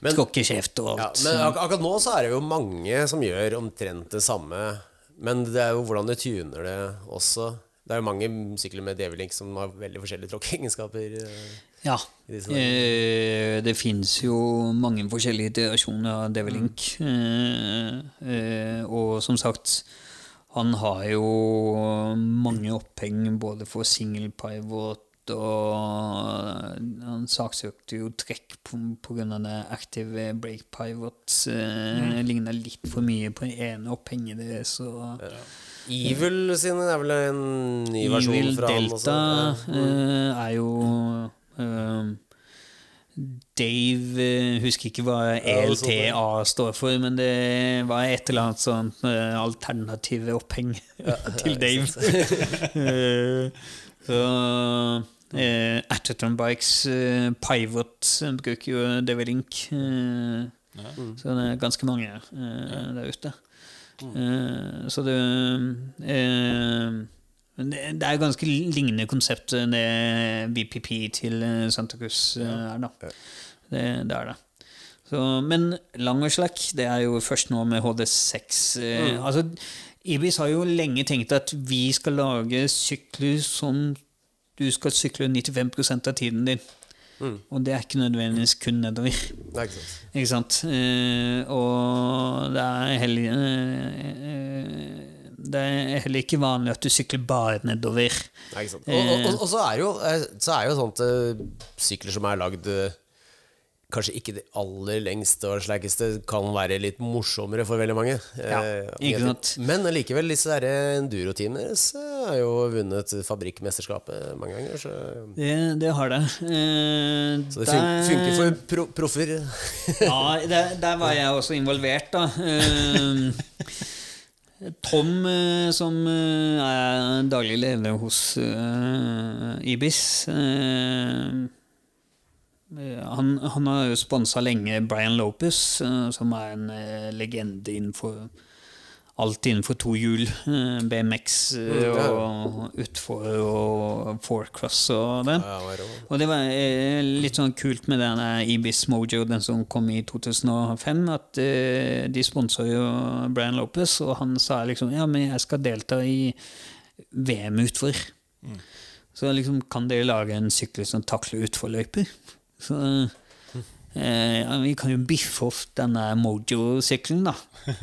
Men- tråkke kjeft og Ja, alt. men ak akkurat nå så er det jo mange som gjør omtrent det samme. Men det er jo hvordan du tuner det også. Det er jo mange sykler med DV-link som har veldig forskjellige tråkkeegenskaper. eh. Ja. Eh, det fins jo mange forskjellige iterasjoner av DV-Link. Eh, eh, og som sagt, han har jo mange oppheng både for single pivot og Han saksøkte jo trekk pga. det active break pivot. Eh, Ligna litt for mye på det ene opphenget deres. Og, Evil sin er vel en ny versjon Evil fra han Delta også. Ja. eh, er jo eh, Dave jeg Husker ikke hva Ja, det så det. ELTA står for, men det var et eller annet sånt alternativ alternative oppheng [LAUGHS] til Dave. [LAUGHS] Eh, Så eh, Atterton Bikes eh, Pivot bruker jo Devilink. Eh, Så det er ganske mange eh, der ute. Eh, så det eh, det, det er ganske lignende konsept enn det BPP til eh, Santa Cruz eh, er, da. Det, det er det. Så, men lang og slakk, det er jo først nå med HD6. Mm. altså, Ibis har jo lenge tenkt at vi skal lage sykler som du skal sykle 95% av tiden din. Og det er ikke nødvendigvis kun nedover. Nei, ikke sant. [LAUGHS] Ikke sant? Eh, og det er heller eh, Det er heller ikke vanlig at du sykler bare nedover. Nei. Og, og, og, så er jo, eh, så er jo sånt eh, sykler som er lagd eh, kanskje ikke det aller lengste og slakkeste kan være litt morsommere for veldig mange. Ja, ikke sant. Men allikevel, disse enduro-teamene så har jo vunnet fabrikkmesterskapet mange ganger. Så, Det, det har det. Eh, så det der- funker for pro proffer. Ja, der, der var jeg også involvert, da. [LAUGHS] Tom, eh, som eh, er daglig leder hos eh, Ibis han, han har jo sponsa lenge Brian Lopez, som er en legende innenfor alt innenfor to hjul. eh, BMX eh, Mm, og utfor og forecross og det. Og det var eh, litt sånn kult med den Ibis Mojo, den som kom i 2005, at eh, de sponsa jo Brian Lopez, og han sa liksom ja, men jeg skal delta i VM utfor. Så liksom kan dere lage en sykkel som takler utforløyper? Så eh, ja, vi kan jo biffe opp denne Mojo-sykkelen, da. [LAUGHS]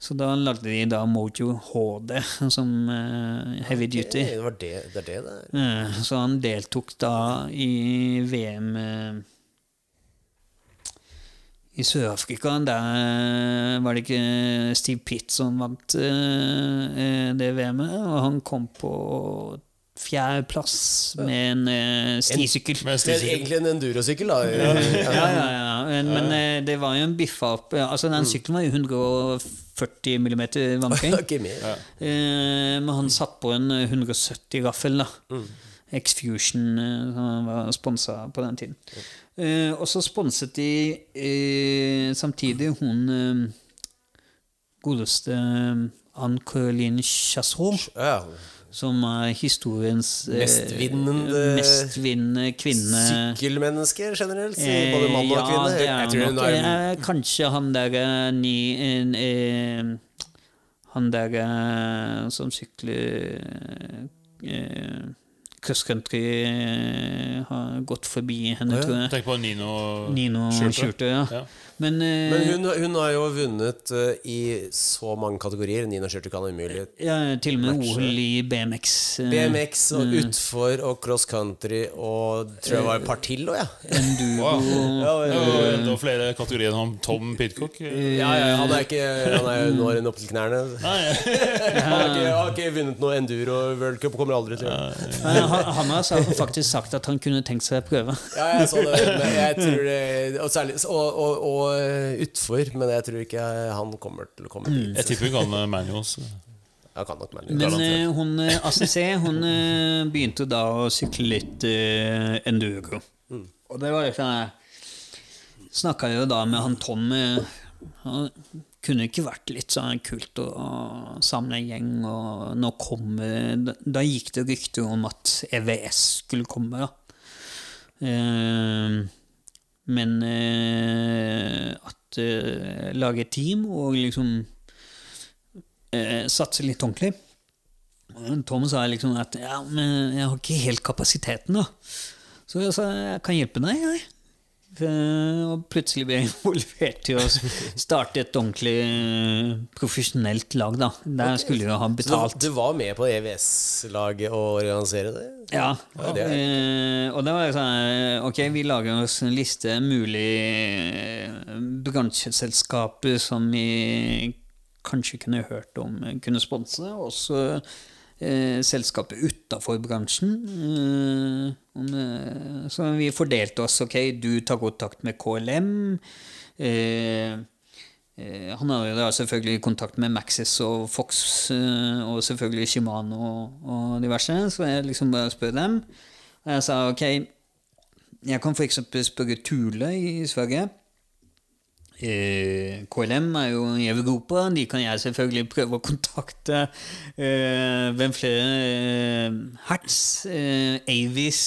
Så da lagde de da Mojo HD [LAUGHS] som uh, heavy duty. Det var det det er det det. Eh, Så han deltok da i VM uh, i Sør-Afrika. Der var det ikke Steve Pitt som vant eh, eh, det VM-et, og han kom på fjerdeplass med en uh, stisykkel. Med Det er egentlig en endurosykkel, da. Ja, ja, ja. Men, men uh, det var jo en biffa opp Altså, den sykkelen var jo 140 mm vannfri. okay, ja. uh, men han satt på en 170 gaffel, da. X-Fusion, eh, som var sponsa på den tiden. Eh, og så sponset de samtidig hun godeste Anne-Caroline Chassot, Ja. Som er historiens eh, Mestvinnende- mestvinnende kvinne. Sykkelmennesker generelt, Eh, både mann og ja, kvinne. det er Jeg nok. er Eh, kanskje han der ny ni en, eh, Han der eh, som sykler eh, cross country, har gått forbi henne, ja. tror jeg. Tenk på Nino, Nino Schurter. Schurter, ja. Ja. Men, uh, Men hun, hun har jo vunnet uh, i så mange kategorier. Nina Schurter kan umulig. ja, til og med matche. OL i BMX. Uh, BMX og mm. utfor og cross country og tror jeg var et par til òg, ja. Enduro Wow. Ja, ja, jo enda flere kategorier enn om Tom Pidcock. ja, ja, han er ikke Han er jo nå opp til knærne. Han har ikke, han har ikke vunnet noe enduro World Cup kommer aldri til å gjøre det. Han, han har faktisk sagt at han kunne tenkt seg å prøve. Ja, jeg så det, men jeg tror det Og, særlig, og, og, og utfor, men jeg tror ikke han kommer til å komme dit. jeg tipper hun kan eh, manuals. Jeg kan nok melde Men eh, hun eh, ACC hun uh, begynte da å sykle litt uh, enduro. Og det var liksom Jeg snakka jo da med han Tom. eh, han kunne ikke vært litt sånn kult å samle en gjeng, og nå kom eh, Da, da gikk det rykter om at EVS skulle komme, da. Eh, men eh, at eh, lage et team og liksom eh, satse litt ordentlig. Tom sa liksom at ja, men jeg har ikke helt kapasiteten, da. Så jeg sa jeg kan hjelpe deg, jeg. Eh, Og plutselig ble jeg involvert i å starte et ordentlig eh, profesjonelt lag. da Der skulle jeg jo ha betalt. du, du var med på EVS-laget og organisere det? Ja. Ja, det er- eh, og det var sånn Ok, vi lager oss en liste mulig bransjeselskaper som vi kanskje kunne hørt om kunne sponse. Og så eh, selskaper utafor bransjen. Eh, eh, så vi fordelte oss. Ok, du tar kontakt med KLM. Eh, Eh, Han har jo da selvfølgelig kontakt med Maxis og Fox og selvfølgelig Shimano og diverse, så jeg liksom bare spør dem. Og jeg sa ok, jeg kan f.eks. spørre Tule i Sverige. Eh, KLM er jo i Europa, de kan jeg selvfølgelig prøve å kontakte. Eh, hvem flere? Eh, Hertz, Avis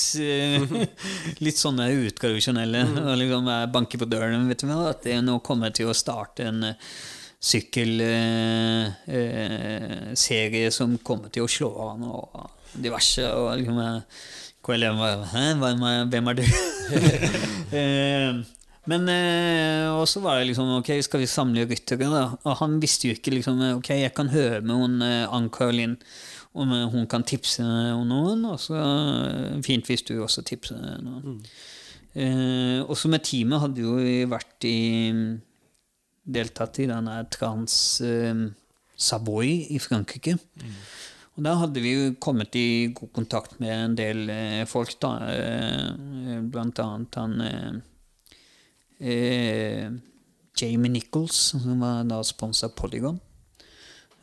[LAUGHS] Litt sånne utradisjonelle. Og liksom banke på døren. Vet du hva? At jeg nå kommer til å starte en sykkelserie serie som kommer til å slå an, og diverse. Og liksom KLM var Hæ, hvem er du? [LAUGHS] [LAUGHS] men eh, også var det liksom Ok, skal vi samle ryttere, da? Og han visste jo ikke liksom Ok, jeg kan høre med hun eh, Ann-Caroline om eh, hun kan tipse om noen. Og så eh, fint hvis du også tipser noen. Eh, også med teamet hadde jo vi vært i Deltatt i denne Trans eh, Savoy i Frankrike. Og da hadde vi jo kommet i god kontakt med en del eh, folk, da. Eh, blant annet han eh, eh, Jamie Nichols, som var da sponsa Polygon.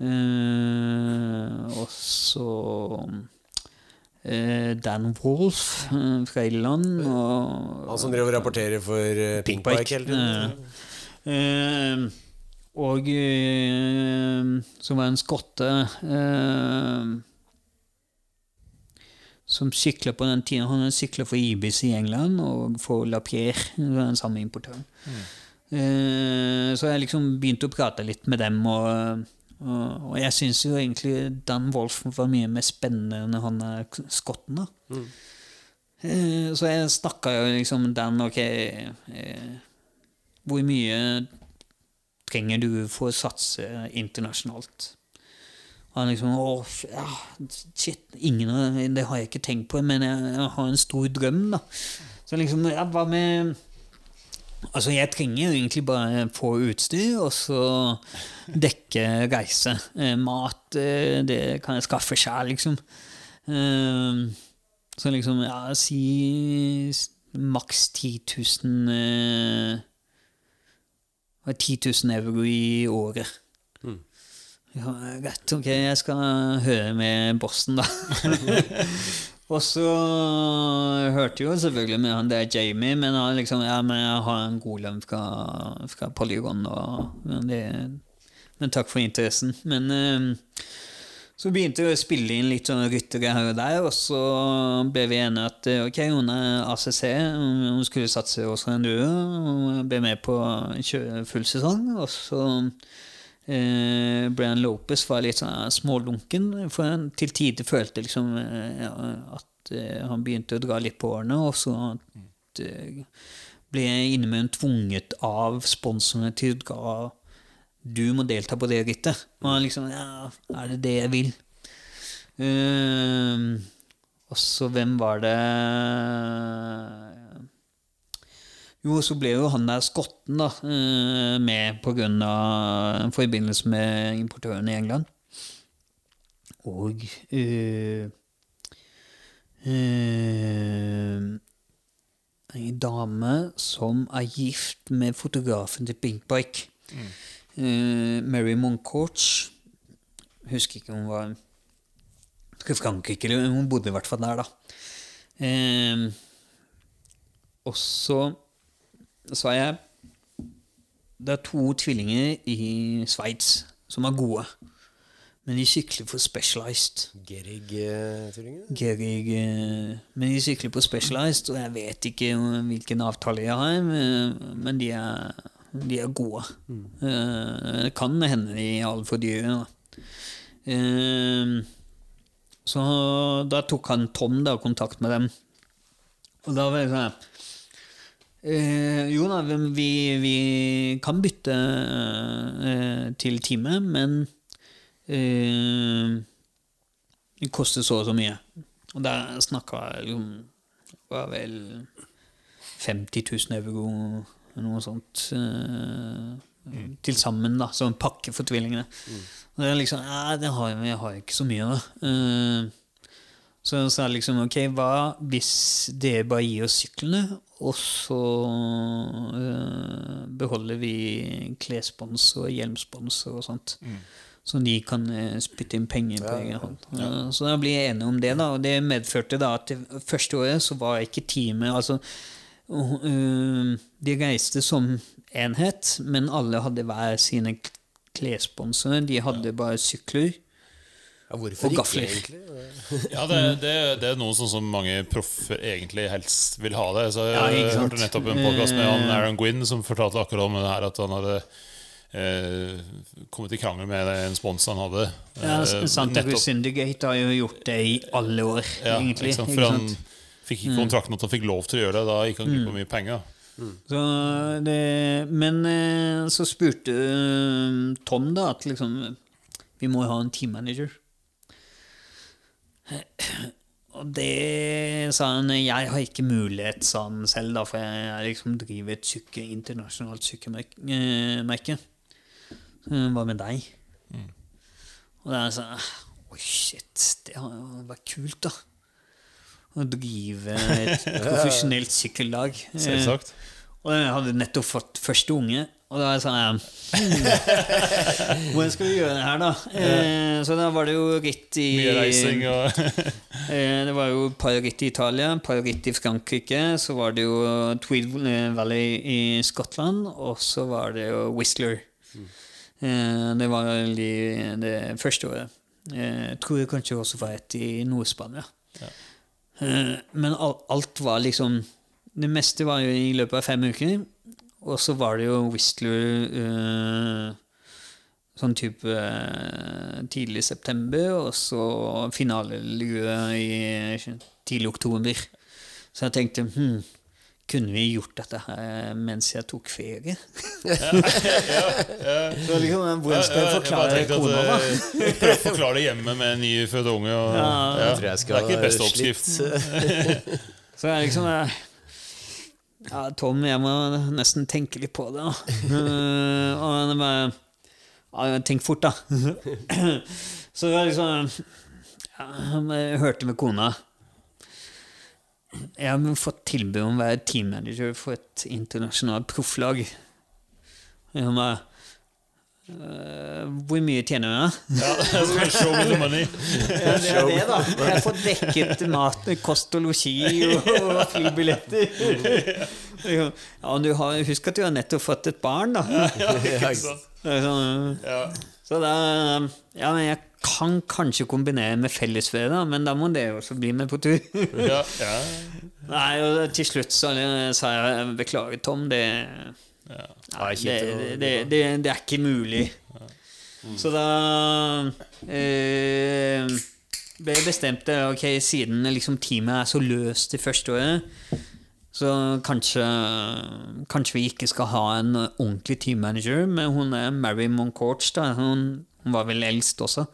Eh, og så eh, Dan Wolf eh, fra Irland. Og, Han som driver og rapporterer for uh, Pinkbike hele tiden. Eh, og som var en skotte eh, som sykler på den tiden. Han sykler for Ibis i England og for Lapierre, den samme importøren. Eh, så jeg liksom begynte å prate litt med dem, og, og, og jeg syns jo egentlig Dan Wolf var mye mer spennende enn han er skotten. da. Eh, så jeg snakka jo liksom Dan, ok eh, Hvor mye trenger du for å satse internasjonalt? Han liksom Å, ja, shit, ingen det har jeg ikke tenkt på, men jeg, jeg har en stor drøm, da. Så liksom, ja, hva med Altså, jeg trenger jo egentlig bare få utstyr, og så dekke reise. Eh, mat, eh, det kan jeg skaffe sjæl, liksom. Eh, så liksom, ja, si maks 10 000 eh, 10 000 euro i året. Ja, greit, ok, jeg skal høre med bossen, da. [LAUGHS] Og så hørte jo selvfølgelig med han der Jamie, men han liksom Ja, men jeg har en god lønn fra, fra Polygon, og men det Men takk for interessen. Men eh, så begynte vi å spille inn litt sånn ryttere her og der, og så ble vi enige at eh, ok, hun er ACC, hun skulle satse også en duo, og ble med på å kjøre full sesong. Og så eh, Brian Lopez var litt sånn smålunken, for han til tider følte liksom eh, ja, at eh, han begynte å dra litt på årene, og så at, eh, ble innimellom tvunget av sponsorene til å dra du må delta på det rittet. Og han liksom Ja, er det det jeg vil? Eh, og så hvem var det Jo, så ble jo han der skotten da eh, med av en forbindelse med importøren i England. Og øh, øh, en dame som er gift med fotografen til Pink Bike. Eh, Mary Moncourts. Husker ikke om hun var fra Frankrike, eller hun bodde i hvert fall der, da. Uh, og så sa jeg Det er to tvillinger i Sveits som er gode, men de sykler for Specialized. Gerig-turingen? Gerig uh, Men de sykler på Specialized, og jeg vet ikke hvilken avtale jeg har, men de er, de er gode. Eh, Det kan hende de er altfor dyre. Eh, Så da tok han Tom da, kontakt med dem. Og da var jeg sånn eh, Jo da, vi, vi kan bytte eh, til time, men eh, det koster så og så mye. Og der snakka jeg liksom Det var vel 50 000 euro eller noe sånt eh, til sammen, da, som en pakke for tvillingene. Og det er liksom Ja, det har jeg, jeg har ikke så mye av det. Eh, så sa jeg liksom ok, hva hvis dere bare gir oss syklene, og så eh, beholder vi klesspons og hjelmspons og sånt? Så de kan eh, spytte inn penger på egen hånd. Eh, Så da blir jeg enig om det, da. Og det medførte da at det første året så var ikke teamet altså øh, De reiste som enhet, men alle hadde hver sine klessponsorer. De hadde bare sykler. Ja, hvorfor Og ikke, egentlig? [LAUGHS] Ja, det, det, det er noe sånn som mange proffer egentlig helst vil ha det. Så jeg Ja, hørte nettopp en podcast med han Aaron Gwynn som fortalte akkurat om det her at han hadde eh, kommet i krangel med en spons han hadde. Ja, Eh, Santa Cruz nettopp- Syndicate har jo gjort det i alle år, ja, egentlig. ikke sant? For han sant? Mm. fikk ikke kontrakten at han fikk lov til å gjøre det. Da gikk han glipp av mye penger. Så det, men eh, så spurte eh, Tom da at liksom Vi må ha en teammanager. Og det sa han Jeg har ikke mulighet, sa han selv, da, for jeg liksom driver et syke, internasjonalt sykkemerke. Hva med deg? Og da sa sånn Oi, shit, det jo vært kult, da. Å drive et [LAUGHS] profesjonelt sykkellag. Selvsagt. Og jeg hadde nettopp fått første unge. Og da var jeg sånn hmm, [LAUGHS] Hvordan skal vi gjøre det her, da? Eh, så da var det jo ritt i Mye reising og [LAUGHS] eh, Det var jo et par ritt i Italia, et par ritt i Frankrike. Så var det jo Tweed Valley i Skottland, og så var det jo Whistler. Eh, det var de, det første året. Eh, Jeg tror jeg kanskje også var et i Nord-Spania. Eh, Men al- alt var liksom Det meste var jo i løpet av fem uker. Og så var det jo Whistler eh, sånn type eh, tidlig september, og så finalelue i tidlig oktober. Så jeg tenkte hm, kunne vi gjort dette her mens jeg tok ferie? [LAUGHS] så liksom, hvordan skal jeg forklare kona, da? Prøv å forklare det hjemme med en nyfødt unge. Og, Ja, ja. tror jeg Det er ikke beste oppskrift. [LAUGHS] Så jeg liksom eh, Ja, Tom, jeg må nesten tenke litt på det. da. Eh, og det bare ja, Tenk fort, da. [CLEARS THROAT] Så det var liksom ja, Jeg hørte med kona Jeg har fått tilbud om å være teammanager for et internasjonalt profflag. Hun bare «Øh, Hvor mye tjener du, da? Ja, show me the money. Ja, det er det, da. Jeg får dekket mat, kost og losji og, og flybilletter. [LAUGHS] Ja, og du har, husk at du har nettopp fått et barn, da. Ja, ikke [LAUGHS] sant? Sånn. Så da Ja, men jeg kan kanskje kombinere med fellesferie, men da må det også bli med på tur. Ja, ja. [LAUGHS] Nei, og til slutt så sa jeg beklager, Tom, det Ja. Nei, det, det, det, det er ikke mulig. Så da eh, ble jeg bestemt ok, siden liksom teamet er så løst det første året, så kanskje, kanskje vi ikke skal ha en ordentlig teammanager, men hun er Mary Moncourt, da. Hun, hun var vel eldst også,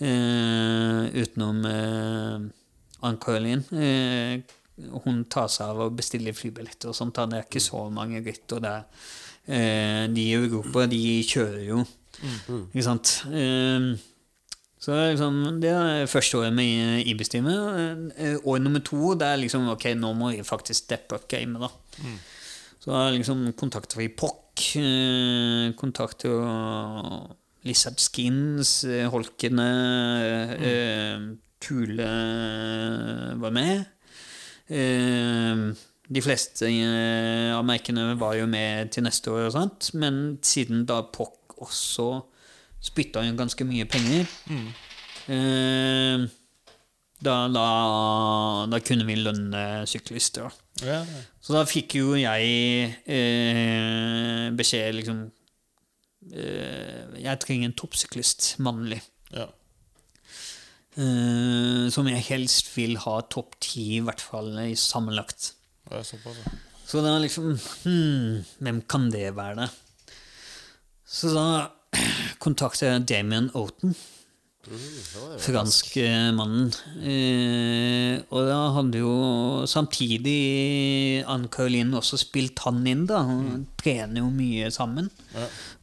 eh, utenom eh, Ann-Caroline. Eh, hun tar seg av å bestille flybilletter og sånt. Det er ikke så mange ritt. der. er, eh, de i Europa, de kjører jo. Ikke sant? Eh, så liksom, det er første året med IBIS-teamet. Eh, År nummer to det er liksom ok, nå må vi faktisk steppe up gamet. da. Så da liksom kontakter vi POC, eh, kontakter Lizard Skins, eh, Holkene, eh, Tule var med. Eh, de fleste eh, av merkene var jo med til neste år, og sånt, men siden da POC også spytta inn ganske mye penger eh, da, da, da kunne vi lønne syklister. Ja. Så da fikk jo jeg eh, beskjed liksom eh, Jeg trenger en toppsyklist, mannlig. Ja. Eh, som jeg helst vil ha topp ti, i hvert fall i sammenlagt. Det er såpass, ja. Så da liksom hmm, Hvem kan det være? det? Så da [CLEARS THROAT] kontaktet jeg Damien Oten. Franskmannen. Eh, og da hadde jo samtidig Ann-Caroline også spilt han inn, da. Hun trener jo mye sammen.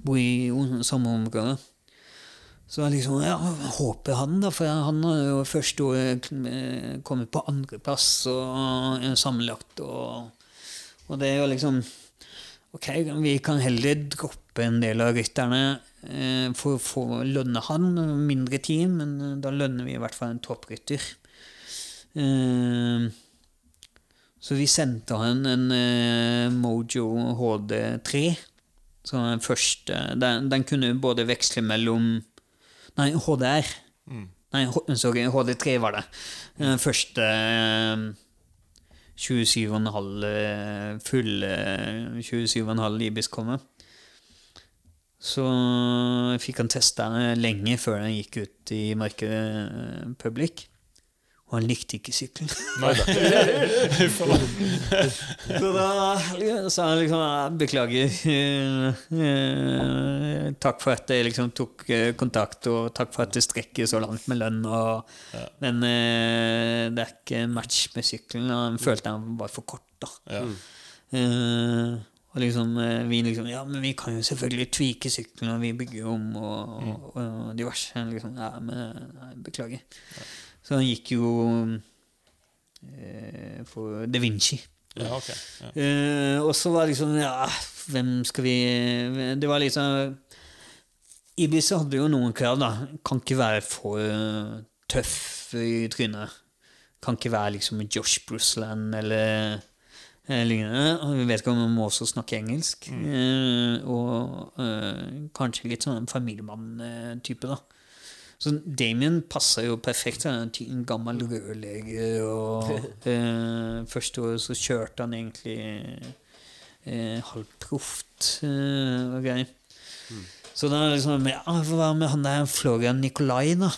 Bor i samme område. Så liksom, ja, håper han, da, for han har jo første året eh, kommet på andreplass og eh, sammenlagt. Og, og det er jo liksom Ok, vi kan heller droppe en del av rytterne eh, for å lønne han, mindre team, men da lønner vi i hvert fall en topprytter. Så vi sendte han en Mojo HD3. Den første den, den kunne både veksle mellom Nei, HDR. Nei, H- sorry, HD3 var det. Den første eh, 27,5 eh, fulle 27,5 Ibis kom. Så fikk han testa lenge før den gikk ut i markedet eh, public. Og han likte ikke sykkelen. [LAUGHS] Så da sa han liksom Beklager. eh, takk for at jeg liksom tok eh, kontakt, og takk for at det strekker så langt med lønn. Og, Men eh, det er ikke en match med sykkelen. Og han følte han var for kort, da. Ja. Eh, og liksom, vi liksom Ja, men vi kan jo selvfølgelig tvike sykkelen, og vi bygger om, og, og, og diverse. Liksom, ja, men nei, beklager. Så han gikk jo eh, for Da Vinci. ja, okay. Ja. Eh, og så var det liksom Ja, hvem skal vi Det var liksom Ibis hadde jo noen krav, da. Kan ikke være for eh, tøff i trynet. Kan ikke være liksom Josh Brusland eller eh, lignende. Vi vet ikke om han må også snakke engelsk. Eh, og eh, kanskje litt sånn familiemann-type, da. Så Damien passer jo perfekt. Han er en gammel rørlegger. Og [LAUGHS] eh, første året så kjørte han egentlig eh, halvproft eh, og greier. Så da liksom ja, Hva med han der Florian Nikolai, da?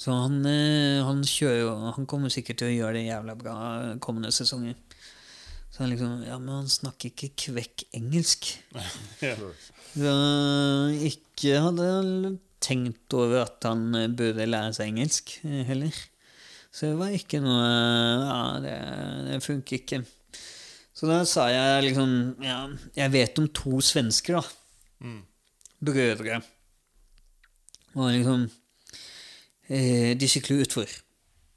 Så han, eh, han kjører jo Han kommer sikkert til å gjøre det jævla bra kommende sesonger. Så han liksom Ja, men han snakker ikke kvekk engelsk. [LAUGHS] Ja. Så ikke hadde jeg tenkt over at han eh, burde lære seg engelsk eh, heller. Så det var ikke noe Ja, det, det funker ikke. Så da sa jeg liksom Ja, jeg vet om to svensker, da. Brødre. Og liksom eh, De sykler utfor.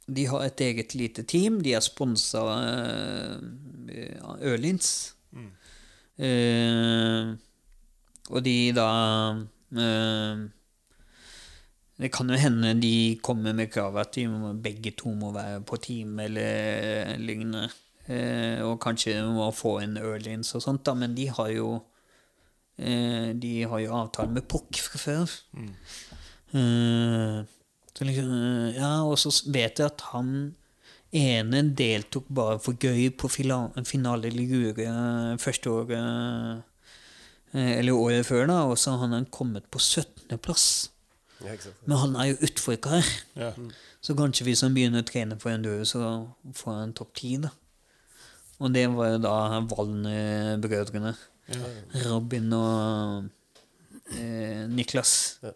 De har et eget lite team. De er sponsa eh, av Ørlins. Eh, og de da eh, Det kan jo hende de kommer med krav at de må, begge to må være på team eller lignende. Eh, og kanskje må få en earlins og sånt, da, men de har jo eh, De har jo avtale med Puck fra før. Eh, så liksom, eh, ja, og så vet jeg at han ene deltok bare for gøy på finale Ligure eh, første året eh, Eller året før, da, og så har han kommet på 17.-plass. Ja. Men han er jo utforkar, Ja. så kanskje hvis han begynner å trene for enduro, så får han topp ti. Og det var jo da Valner-brødrene. Robin og eh, Niklas. Ja.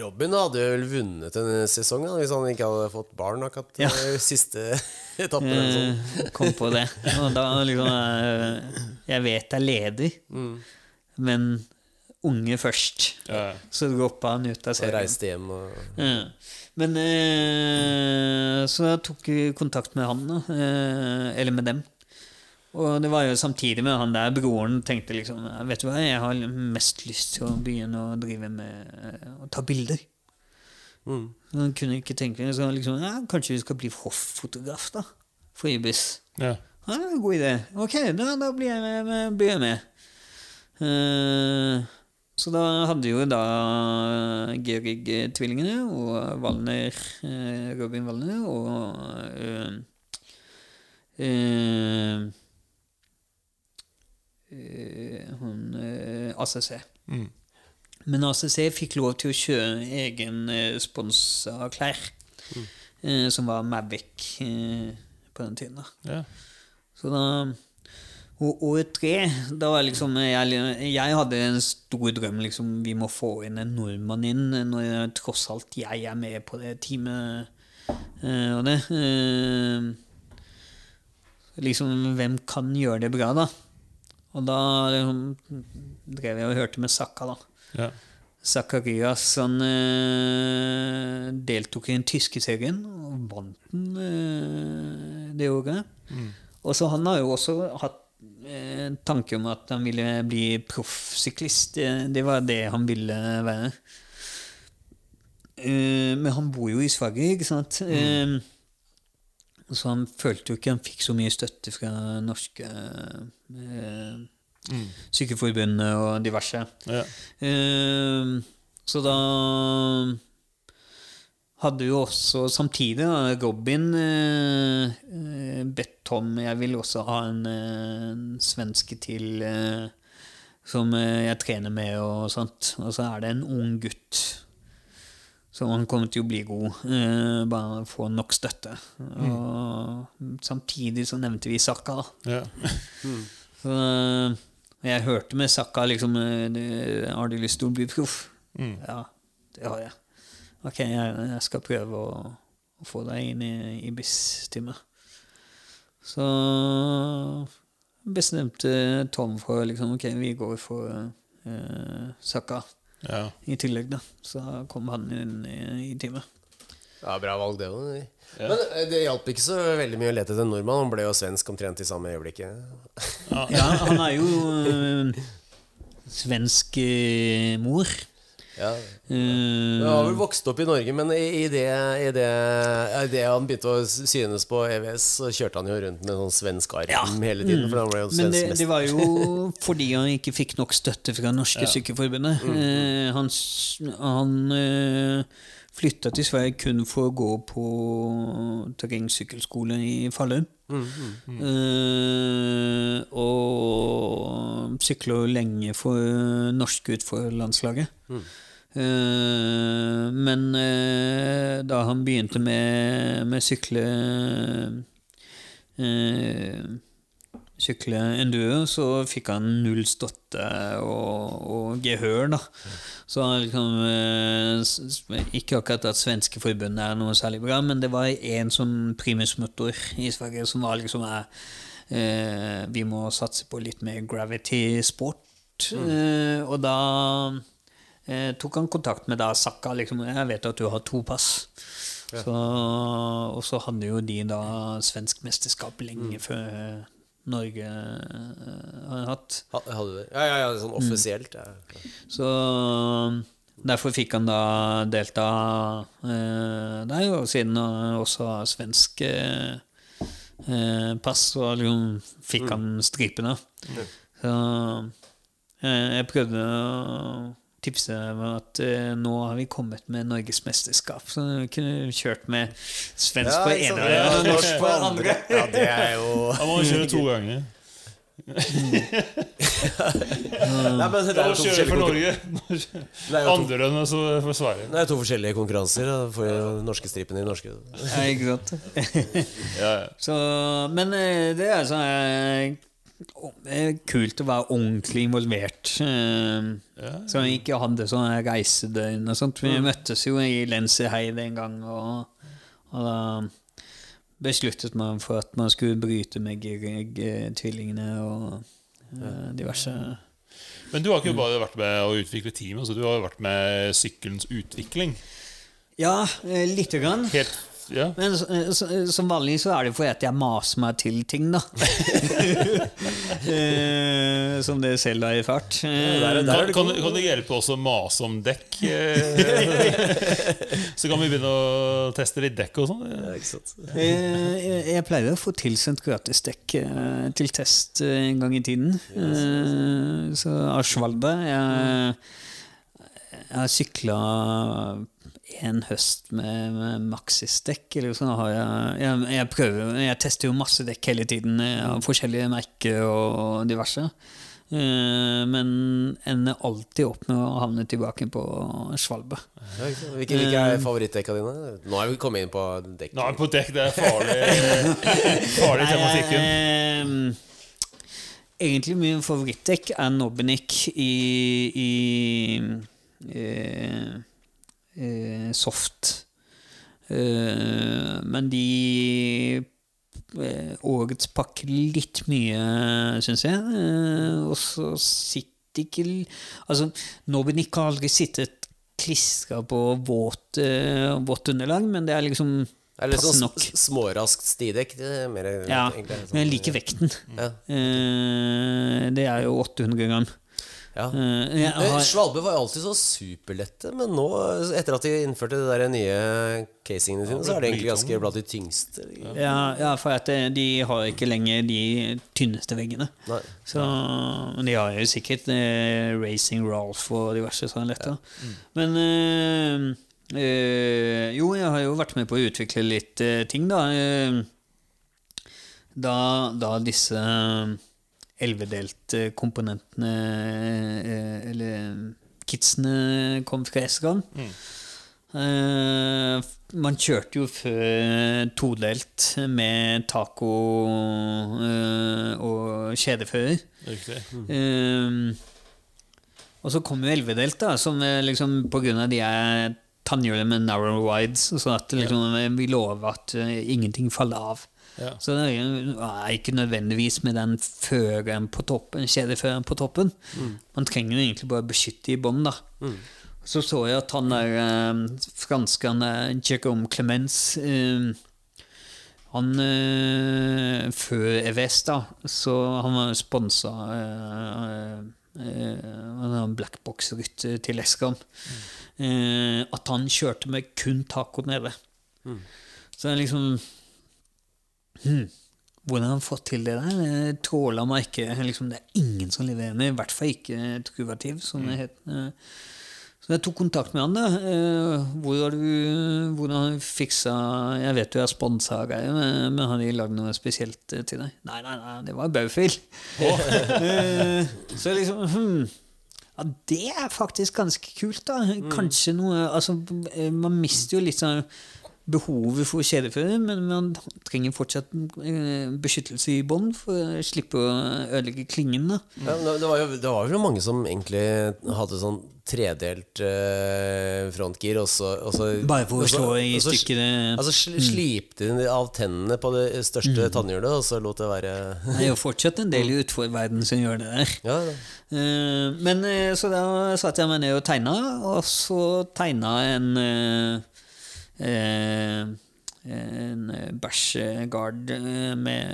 Robin hadde vel vunnet en sesong da, hvis han ikke hadde fått barn akkurat Ja. eh, siste [LAUGHS] etappe. sånn. Eh, kom på det. Og da liksom eh, Jeg vet jeg er leder, men unge først. Ja. Så droppa han ut av serien. Og reiste hjem og Ja. Men eh, Så jeg tok kontakt med han. Eh, eller med dem. Og det var jo samtidig med han der broren tenkte liksom Vet du hva, jeg har mest lyst til å begynne å drive med eh, å ta bilder. mm. Han kunne ikke tenke så liksom, ja, Kanskje vi skal bli hoffotograf, da? For Ibis. Ja. Ja, god idé. Ok, da, da blir jeg med. med, blir jeg med. Eh, så da hadde jo da Georg-tvillingene og Valner, eh, Robin Valner og øh, øh, hun eh, ACC. Mm. Men ACC fikk lov til å kjøre egen eh, sponsa klær, eh, som var Mavic på den tiden. da. Ja. Så da Og år tre, da var liksom jeg, jeg hadde en stor drøm, liksom. Vi må få inn en nordmann inn, når tross alt jeg er med på det teamet eh, og det. Eh, liksom, hvem kan gjøre det bra, da? Og da liksom, drev jeg og hørte med Sakka, da. Ja. Zakarias han eh, deltok i den tyske serien og vant den det året. Og så han har jo også hatt tanke om at han ville bli proffsyklist. Det, var det han ville være. Eh, men han bor jo i Sverige, ikke sant? Eh, så han følte jo ikke han fikk så mye støtte fra norske eh, Sykeforbundet og diverse. Ja. Eh, så da hadde jo også samtidig da, Robin eh, eh, bedt Tom Jeg vil også ha en, eh, en svenske til eh, som eh, jeg trener med, og sånt. Og så er det en ung gutt Så han kommer til å bli god, eh, bare få nok støtte. Og samtidig så nevnte vi Sakka. da. Mm. Så jeg hørte med Sakka liksom Har du lyst til å bli proff? Mm. Ja, det har jeg. Ok, jeg, jeg skal prøve å, å få deg inn i, i BIS-teamet. Så bestemte Tom for liksom, ok, vi går for uh, Sakka Ja. i tillegg, da. Så kom han inn i, i teamet. Ja, Bra valg, det òg. Ja. Men eh, det hjalp ikke så veldig mye å lete etter en nordmann. Han ble jo svensk omtrent i samme øyeblikket. Ja, han er jo eh, svensk eh, mor. Ja. Eh, Han har vel vokst opp i Norge, men i, i, det, i, det, i det han begynte å synes på EVS, så kjørte han jo rundt med sånn svensk arm Ja. hele tiden. Jo Men det, det var jo [LAUGHS] fordi han ikke fikk nok støtte fra Norske Sykkelforbundet. Eh, han han eh, flytta til Sverige kun for å gå på terrengsykkelskole i Falun. Eh, og sykla lenge for norske utforlandslaget. Eh, men eh, da han begynte med, med sykle eh, sykle enduro, så fikk han null støtte og, og gehør, da. Så han liksom eh, Ikke akkurat at svenske forbundet er noe særlig bra, men det var én sånn primusmotor i Sverige som var liksom er, eh, Vi må satse på litt mer gravity sport. Eh, og da eh, tok han kontakt med da Sakka. Liksom, jeg vet at du har to pass. Så, og så hadde jo de da svensk mesterskap lenge før Norge eh, har hatt. Hadde det? Ja, ja, ja, sånn offisielt. Ja. Så derfor fikk han da delta eh, der, og siden han også har svensk eh, eh, pass, så liksom fikk han stripene. Så eh, jeg prøvde å tipse om at uh, nå har vi kommet med norgesmesterskap, så vi kunne kjørt med svensk på ene øya og norsk på andre. Ja, det er jo Da må kjøre to ganger. [LAUGHS] Nei, men det er jo to kjører for Norge. Andre enn så for Sverige. det er to forskjellige konkurranser. Da. får jo norske stripen i norske. Ja, ikke sant? Ja, ja. [LAUGHS] Så, men eh, det er sånn det er kult å være ordentlig involvert. eh. Så vi ikke hadde sånne reisedøgn og sånt. Vi møttes jo i Lenseheide en gang, og, og da besluttet man for at man skulle bryte med Grieg-tvillingene og eh, diverse Men du har ikke bare vært med å utvikle teamet, altså du har vært med sykkelens utvikling. Ja, eh, lite grann. Helt, ja. Men så- så- som vanlig så er det fordi at jeg maser meg til ting, da. [LAUGHS] Eh, som dere selv har erfart. Eh, der der Kan, det kan, kan du hjelpe oss å mase om dekk? [LAUGHS] eh? [LAUGHS] Så kan vi begynne å teste litt dekk og sånn. Ja? Eh, jeg, jeg pleier å få tilsendt gratisdekk dekk til test eh, en gang i tiden. Eh, så Arsvalde Jeg, jeg har sykla en høst med, med Maxis-dekk. Liksom. jeg, jeg, jeg prøver Jeg tester jo masse dekk hele tiden Jeg av forskjellige merker og diverse. Eh, men ender alltid opp med å havne tilbake på Svalbard. Hvilke, hvilke er favorittdekka dine? Nå er vi kommet inn på dekk. Nå er vi på dekk, det er farlig, [LAUGHS] farlig tematikken. Eh, egentlig min favorittdekk er Nobbenik i, i eh, eh, soft. Eh, men de eh, Årets pakker litt mye, syns jeg. Eh, og så sitter ikke Altså, Nobbenik har aldri sittet klistra på våt, eh, vått underlag, men det er liksom er litt sånn småraskt stidekk. Mer, Ja, egentlig, sånn- men jeg liker vekten. Ja. Eh, det er jo 800 gram. Ja. Eh, Eh, har, Svalbard var jo alltid så superlette, men nå, etter at de innførte de der nye casingene sine, så er det egentlig ganske blant de tyngste. ja, ja, for at eh, de har ikke lenger de tynneste veggene. Nei. Så, men de har jo sikkert eh, Racing Ralph og diverse sånne lette. Men eh, eh, Jo, jeg har jo vært med på å utvikle litt ting, da. Da, da disse ellevedelte komponentene, eh, eller kitsene, kom fra Eskan. Mm. Uh, man kjørte jo før todelt med taco uh, og kjedefører. Riktig. Uh, og så kom jo elvedelt, da, som liksom på grunn av de er tannhjulet med narrow wides, og sånn at liksom, vi lover at ingenting faller av. Ja. Så det er ikke nødvendigvis med den føreren på toppen, kjedeføreren på toppen. Man trenger egentlig bare beskytte i bånn, da. Så så jeg at han der eh, franskeren Jérôme Clemens eh, Han eh, Før EVS, da, så han var sponsa eh, eh, blackbox-rytter til Eskam. Eh, at han kjørte med kun taco nede. Så det er liksom hmm, Hvordan har han fått til det der? Det tråler meg ikke. Liksom, det er ingen som leverer med, i hvert fall ikke Truvativ, som det het. Eh, Så jeg tok kontakt med han. da Eh, Hvor har du, hvordan har du fiksa Jeg vet du er sponsa av greier, men har de lagd noe spesielt eh, til deg? Nei, nei, nei, det var Baufil. Oh. [LAUGHS] Så liksom hmm, ja, det er faktisk ganske kult, da. Kanskje noe Altså, man mister jo litt sånn behovet for kjedefører, men man trenger fortsatt eh, beskyttelse i bånd for å slippe å ødelegge klingen. da. Ja, det, var jo, det var jo mange som egentlig hadde sånn tredelt eh, frontgir, og så, og så Bare for å slå i stykker Altså sl slipte de av tennene på det største tannhjulet, og så lot det være Det er jo fortsatt en del i utforverden som gjør det der. Ja, Eh, Men eh, så da satte jeg meg ned og tegna, og så tegna en eh, eh, en bæsjegard eh, med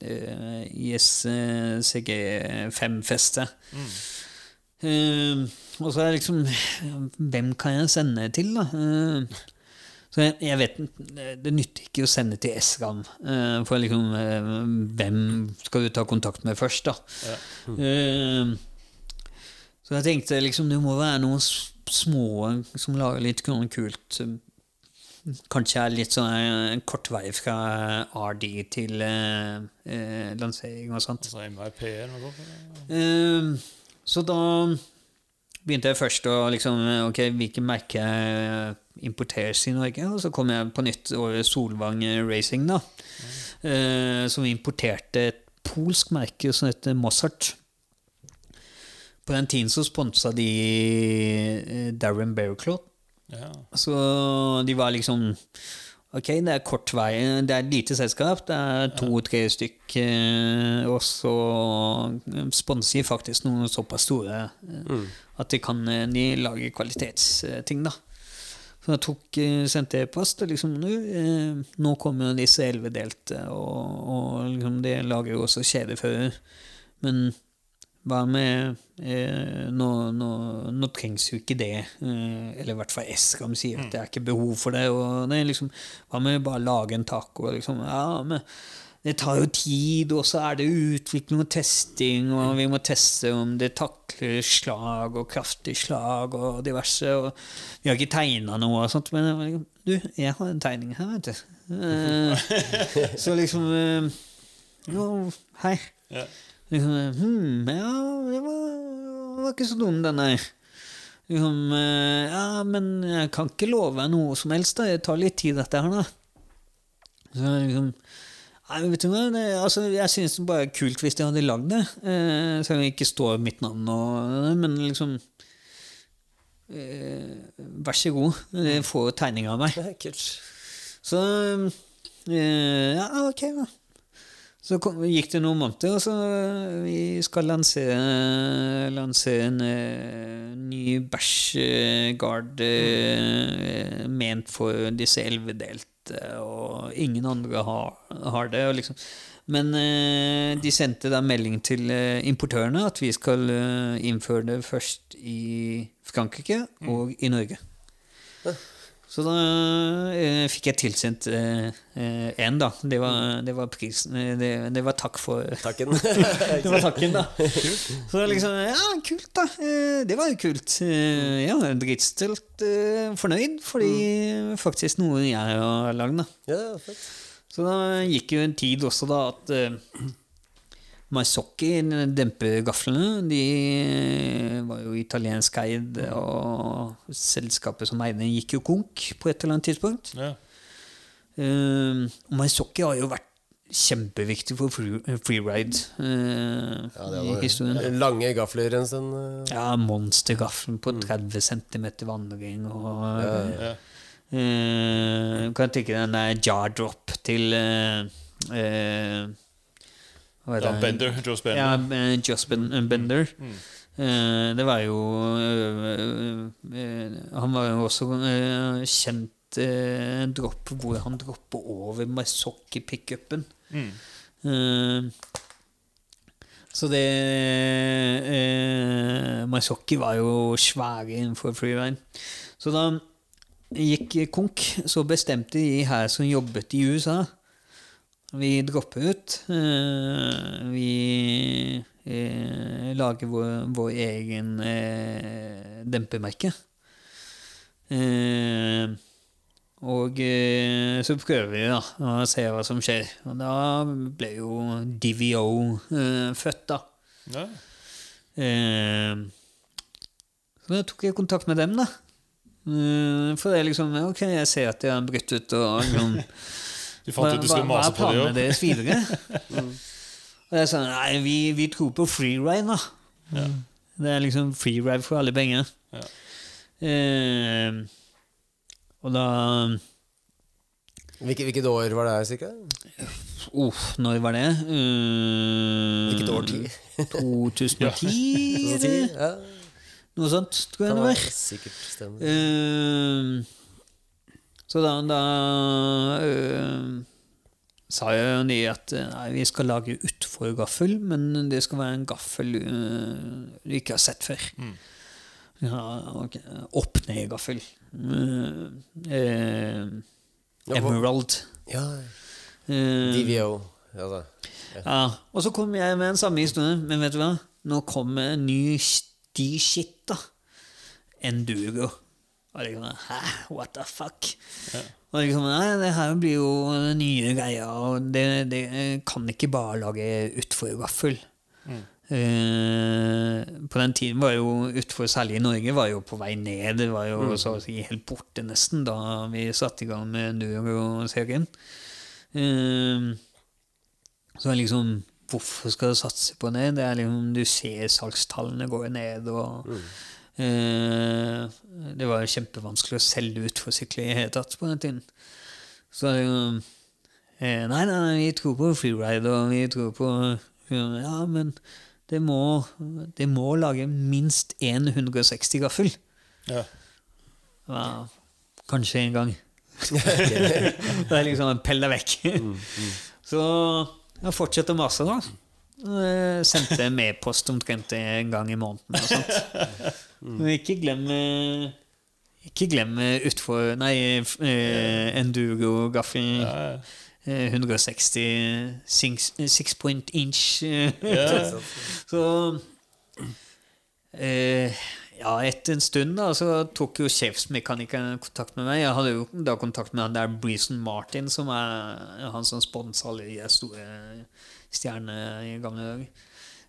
eh, ISCG5-feste. Eh, og så er det liksom Hvem kan jeg sende til, da? Uh, så jeg, jeg vet Det nytter ikke å sende til Eskan. Uh, for liksom eh, Hvem skal du ta kontakt med først, da? Eh, så jeg tenkte liksom det må være noen små som lager litt kult. Kanskje er litt sånn eh, en kort vei fra RD til eh, eh, lansering og sånt. Altså MRP eller noe sånt? Eh, så da begynte jeg først å liksom Ok, hvilke merker importeres i Norge? Og så kom jeg på nytt over Solvang Racing, da. eh, som importerte et polsk merke som heter Mossart. På den tiden så sponsa de eh, Darren Bearclaw. Ja. Så de var liksom Ok, det er kort vei. Det er et lite selskap. Det er to-tre stykk. eh, Og så sponser de faktisk noen såpass store eh, at de kan eh, de lager kvalitetsting, da. Så jeg tok, eh, sendte e-post, og liksom nå, eh, nå kommer disse elvedelte, og, og liksom det lager jo også kjedefører. Men hva med eh, nå, nå, nå trengs jo ikke det. Eh, eller i hvert fall Eskram sier at det er ikke behov for det. Og det liksom, hva med bare lage en taco? Liksom, ja, men det tar jo tid, og så er det utvikling og testing, og vi må teste om det takler slag og kraftig slag og diverse. Og vi har ikke tegna noe og sånt, men liksom, du, jeg har en tegning her, vet du. Eh, [LAUGHS] så liksom eh, Jo, hei. Liksom, hm, ja, det var, var ikke så dum, den der. Liksom, eh, ja, men jeg kan ikke love noe som helst, da. Det tar litt tid, dette her, da. Så liksom Nei, vet du hva, det, altså, Jeg synes det bare er kult hvis de hadde lagd det. Eh, selv om det ikke står mitt navn og Men liksom eh, Vær så god. Det får tegning av meg. ja kult. Så eh, Ja, ok, da. Så kom, gikk det noen måneder, og så eh, vi skal lansere, lansere en uh, ny bæsjgard uh, ment for disse elvedelte, og ingen andre har, har det. Og liksom. Men uh, de sendte da melding til eh, importørene at vi skal eh, innføre det først i Frankrike og i Norge. Så da eh, fikk jeg tilsendt én, da. Det var, det var prisen. eh, Det, det var takk for [LAUGHS] Takken. Det var takken, da. [LAUGHS] Så liksom Ja, kult, da. Eh, Det var jo kult. Eh, var eh, fornøyd, fordi faktisk noe jeg har lagd, da. ja, fett. Så da gikk jo en tid også da at eh, Maisocchi, dempegaflene, de var jo italiensk eid, og selskapet som eide den, gikk jo konk på et eller annet tidspunkt. Ja. Uh, Maisocchi har jo vært kjempeviktig for freeride uh, Ja, det i historien. var lange gafler en stund. Uh. Ja, monstergaffel på 30 cm vandring og Ja. eh, Kan tenke deg den der jar drop til uh, eh, Ja? Bender. Joss Bender. Ja, Joss Ben- Bender. Bender. Uh, det var jo uh, uh, Han var jo også eh, kjent eh, dropp hvor han dropper over Maisocchi-pickupen. Mm. Eh, så det eh, Maisocchi var jo svære innenfor freeride. Så da gikk konk, så bestemte de her som jobbet i USA Vi dropper ut. Eh, vi eh, lager vår, vår egen eh, dempemerke. Og så prøver vi da å se hva som skjer. Og da ble jo DVO født, da. Ja. Så da tok jeg kontakt med dem, da. For det er liksom Ok, jeg ser at de har brutt ut, og liksom [LAUGHS] Du fant ut du skulle hva mase er på det planene òg. deres videre? [LAUGHS] Og jeg sa nei, vi, vi tror på freeride, da. Det er liksom freeride for alle penger. Ja. Eh, og da Hvilke, hvilket år var det her, cirka? Uff, når var det? Uh, Hvilket årti? 2010, [LAUGHS] eller Ja, noe sånt, tror jeg det var. sikkert stemmer. Eh, så da, da øh, sa jo de at eh, nei, vi skal lage utforgaffel, men det skal være en gaffel øh, du ikke har sett før. Ja, okay. Opp-ned-gaffel. Uh, eh, Ja, hva- Emerald. Ja, Eh, DVO. Altså. ja, og så kom jeg med den samme historien, men vet du hva? Nå kommer en ny de shit, da. Enduro. Og liksom, Hæ? What the fuck? Og liksom, nei, det her blir jo nye greier, og det, det kan ikke bare lage utforgaffel. Uh, på den tiden var jo utfor, særlig i Norge, var jo på vei ned. Det var jo så å si helt borte, nesten, da vi satte i gang med Enduro-serien. Uh, så er liksom Hvorfor skal du satse på det? Det er liksom, Du ser salgstallene går ned, og eh, Det var kjempevanskelig å selge ut for sykler i det hele tatt på den tiden. Så jo eh, Nei, nei, vi tror på freeride, og vi tror på Ja, men det må, det må lage minst én 160 gaffel. Ja. Ja, kanskje en gang. [LAUGHS] det er liksom pell deg vekk. Så jeg fortsetter å mase, da. Eh, Sendte med-post omtrent en gang i måneden og sånt. Men ikke glem eh, Ikke glem eh, utfor Nei, eh, enduro-gaffelen. Ja, ja. Eh, 160 six, six point inch. Ja. [LAUGHS] Så eh, Ja, etter en stund da så tok jo sjefsmekanikeren kontakt med meg. Jeg hadde jo da kontakt med han der Breeson Martin, som er han som sponser alle de store stjernene i gamle dager.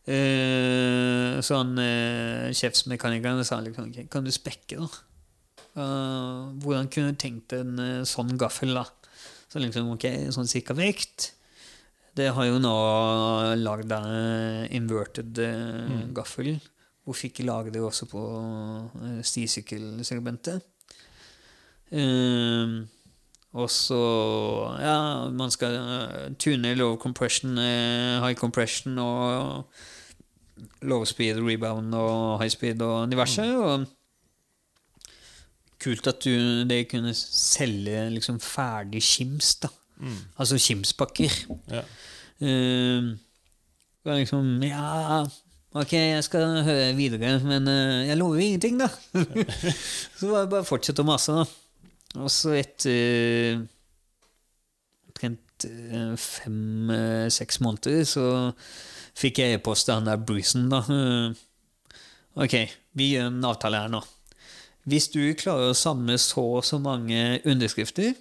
Uh, så han uh, sjefsmekanikeren sa liksom «Ok, Kan du spekke, da? Uh, hvordan kunne du tenkt en eh, sånn gaffel, da? Så liksom, ok, sånn cirka vekt. Det har jo nå lagd en inverted mm. gaffel. Hvorfor ikke lage det også på uh, stisykkelsegmentet? Ehm, og så Ja, man skal eh, tune low compression, eh, high compression og low speed, rebound og high speed og diverse. Og kult at du, det kunne selge liksom ferdig skims, da. Altså skimspakker. Ja. Uh, liksom Ja, ok, jeg skal høre videre, men uh, jeg lover ingenting, da. [LAUGHS] [LAUGHS] så var det bare å fortsette å mase, da. Og så etter omtrent eh, fem-seks måneder så fikk jeg e-post av han der Brucen, da. Eh, ok, vi gjør en avtale her nå. Hvis du klarer å samle så og så mange underskrifter,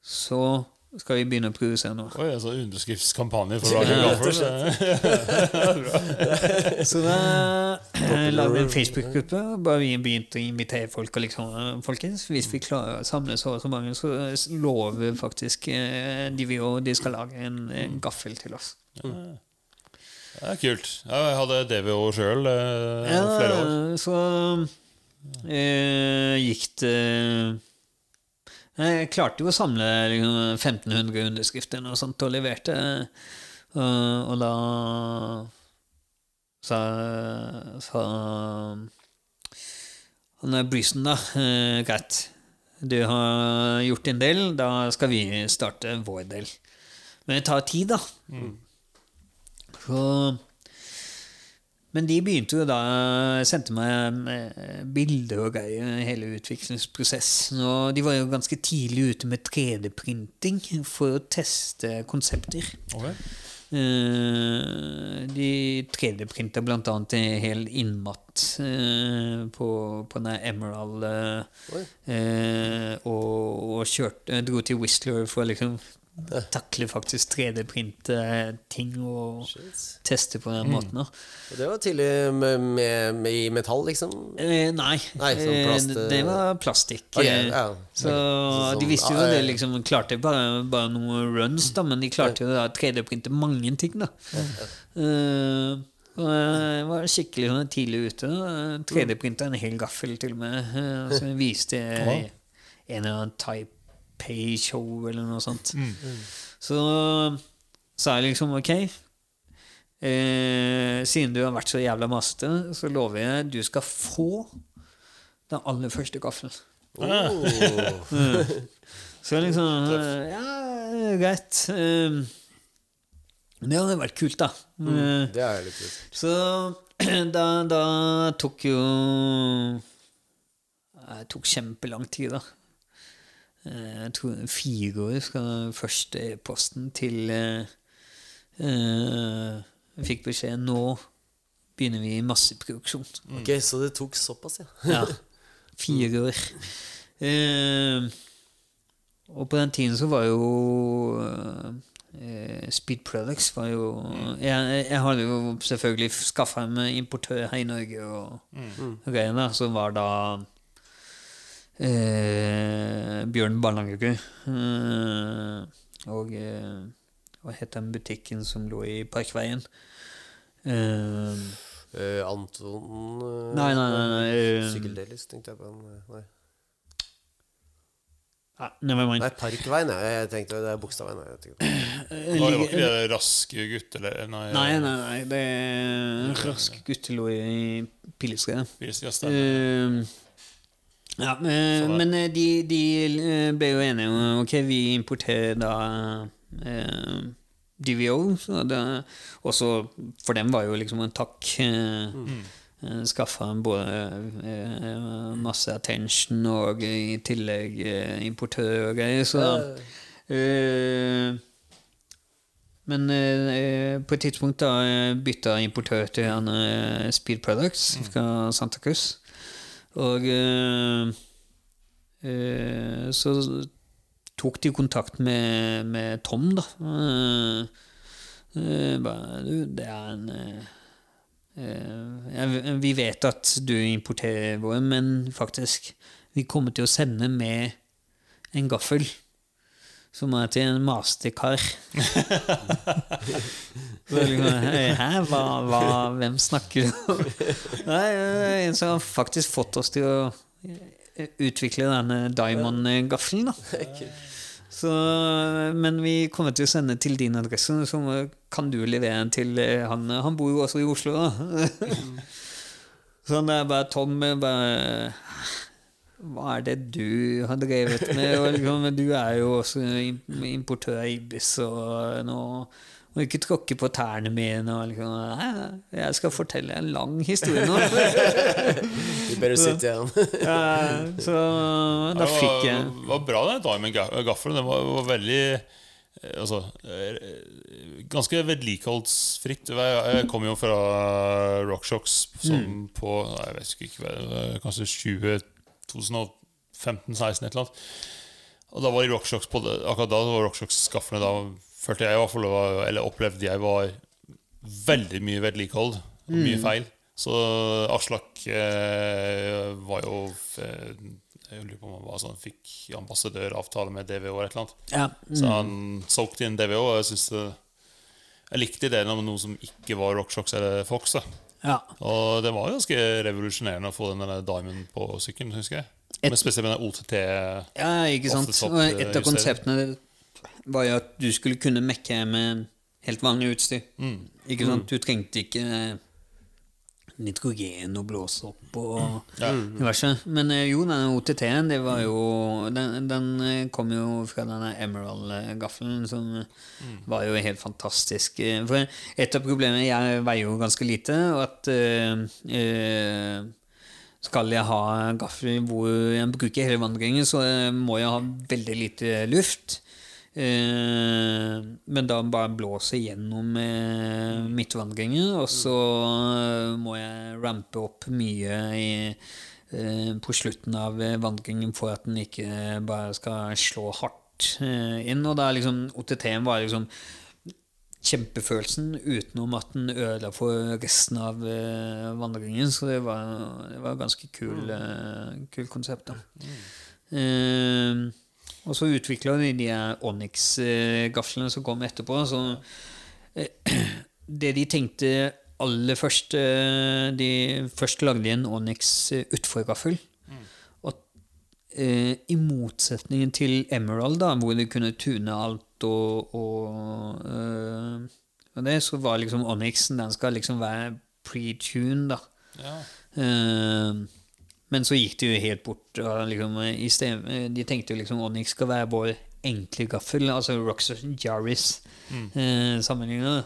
så skal vi begynne å produsere nå. Oi, altså underskriftskampanje for å lage gaffers. Så da [LAUGHS] eh, lagde vi en Facebook-gruppe. og Bare vi begynte å invitere folk. Og liksom, eh, folkens, Hvis vi klarer å samle så og så mange, så lover faktisk eh, de vi og de skal lage en, en gaffel til oss. Det er kult. Jeg hadde DVO sjøl eh, flere år. Ja, så eh, gikk det Jeg klarte jo å samle liksom, 1500 underskrifter og sånt, og leverte. Og, og da sa, sa han er Bryson, da. Eh, greit. Du har gjort din del, da skal vi starte vår del. Men det tar tid, da. Så men de begynte jo da Sendte meg eh, bilder og greier, hele utviklingsprosessen. Og de var jo ganske tidlig ute med 3D-printing for å teste konsepter. Ok. Eh, De 3D-printa blant annet en hel innmatt eh, på, på den Emerald eh, eh, og, og kjørte, dro til Whistler for å liksom takle faktisk 3D-printe ting og Shit. teste på den måten. da. Og det var tidlig med, med, med i metall, liksom? Eh, nei, Nei, sånn Eh, plast, det, eh, det var plastikk. Okay, eh, ja. Så sånn- de visste jo at ja, det, liksom. Klarte bare, bare noen runs, da, men de klarte jo å 3D-printe mange ting, da. Eh, og jeg var skikkelig sånn tidlig ute. 3D-printa en hel gaffel, til og med. eh, som viste en eller annen Taipei-show eller noe sånt. Mm. Så sa jeg liksom ok eh, Siden du har vært så jævla masete, så lover jeg du skal få den aller første gaffelen. Oh. [LAUGHS] Så jeg liksom eh, Ja, greit. Eh, det hadde vært kult, da. Mm, Det er litt kult. så [CLEARS THROAT] da, da tok jo Det tok kjempelang tid, da. Eh, Jeg tror fire år fra første e-posten til eh, eh, Jeg fikk beskjed nå begynner vi masseproduksjon. Ok, Så det tok såpass, ja. Ja. [LAUGHS] Fire år. Eh, og på den tiden så var jo eh, Speed Products var jo Jeg, jeg hadde jo selvfølgelig skaffa meg importør her i Norge og da, som var da eh, Bjørn Ballangerud. Eh, og eh, hva het den butikken som lå i Parkveien? Eh, Eh, Anton eh, Nei, nei, nei, nei, eh, Sykkeldelis, tenkte jeg på. en, Nei, Nei, never mind. nei Parkveien, ja. Jeg tenkte det er Bogstadveien. tenkte. Det var ikke det raske gutt, eller Nei, Nei, nei, nei. Det er rask guttelå i Pilestredet. Pilsglass, er- Uh, ja, eh, men eh, de, de eh, ble jo enige om Ok, vi importerer da eh, DVO. Så det, også for dem var jo liksom en takk. Eh, Mm. Skaffa både eh, masse attention og i tillegg eh, importør og greier. Så eh, men på et tidspunkt da bytta importør til han Speed Products fra Santa Cruz. Og eh, eh, så tok de kontakt med, med Tom, da. Eh, bare, du, det er en Vi vet at du importerer våre, men faktisk Vi kommer til å sende med en gaffel som er til en masterkar. [LAUGHS] Liksom, Hæ, hva, hva, hvem snakker du om? Nei, en som har faktisk fått oss til å utvikle denne Diamond-gaffelen. da. [LAUGHS] Så, men vi kommer til å sende til din adresse, så kan du levere den til eh, han. Han bor jo også i Oslo, da. [LAUGHS] Så det er bare Tom bare Hva er det du har drevet med? Og liksom, du er jo også importør av Ibis, og noe må ikke tråkke på tærne mine. Og liksom, «Hæ? jeg skal fortelle en lang historie nå. Du bør sit igjen. [LAUGHS] Ja, så da det fikk jeg Det var bra, den Diamond ga- gaffelen. Den var, var veldig eh, Altså eh, Ganske vedlikeholdsfritt. Jeg kom jo fra RockShox som Mm. på Jeg vet ikke kanskje 20 2015-16, et eller annet. Og da var RockShox på det, akkurat da var RockShox-skaffene da følte jeg i hvert fall Eller opplevde jeg var veldig mye vedlikehold og mye feil. Så Aslak eh, var jo eh, Jeg lurer på om han var sånn, fikk ambassadøravtale med DVO eller et eller annet. Ja. Så han solgte inn DVO, og jeg syns Jeg likte ideen om noe som ikke var RockShox eller Fox. da ja. Og det var ganske revolusjonerende å få den der Diamond på sykkelen, husker jeg. Et- Men spesielt med den OTT. Ja, ikke sant. Og et eh, av konseptene var jo at du skulle kunne mekke med helt vanlig utstyr. Mm. Ikke sant? Du trengte ikke nitrogen å blåse opp og Ja. diverse. Men eh, jo, den OTT-en, det var jo Den, den eh, kom jo fra denne Emerald-gaffelen, som var jo helt fantastisk. Eh, For et av problemene Jeg veier jo ganske lite, og at eh, skal jeg ha gaffel hvor jeg bruker hele vandringen, så må jeg ha veldig lite luft. Eh, men da bare blåse gjennom eh, midtvandringen, og så eh, må jeg rampe opp mye i, eh, på slutten av vandringen for at den ikke bare skal slå hardt inn. Og da liksom OTT-en var liksom kjempefølelsen utenom at den ødela for resten av vandringen. Så det var, det var ganske kul, eh, kul konsept. da. Eh, og så utvikla de de Onyx-gaflene som kom etterpå. Så eh, [CLEARS THROAT] det de tenkte aller først eh, De først lagde de en Onyx utforgaffel. utforgaffel. Og eh, i motsetning til Emerald, da, hvor de kunne tune alt og, og, eh, og det, så var liksom Onyxen Den skal liksom være pre-tune, da. Ja. Eh, men så gikk det jo helt bort. Liksom, i sted, de tenkte jo liksom Onyx skal være vår enkle gaffel, altså Roxas mm. eh, sammenligna.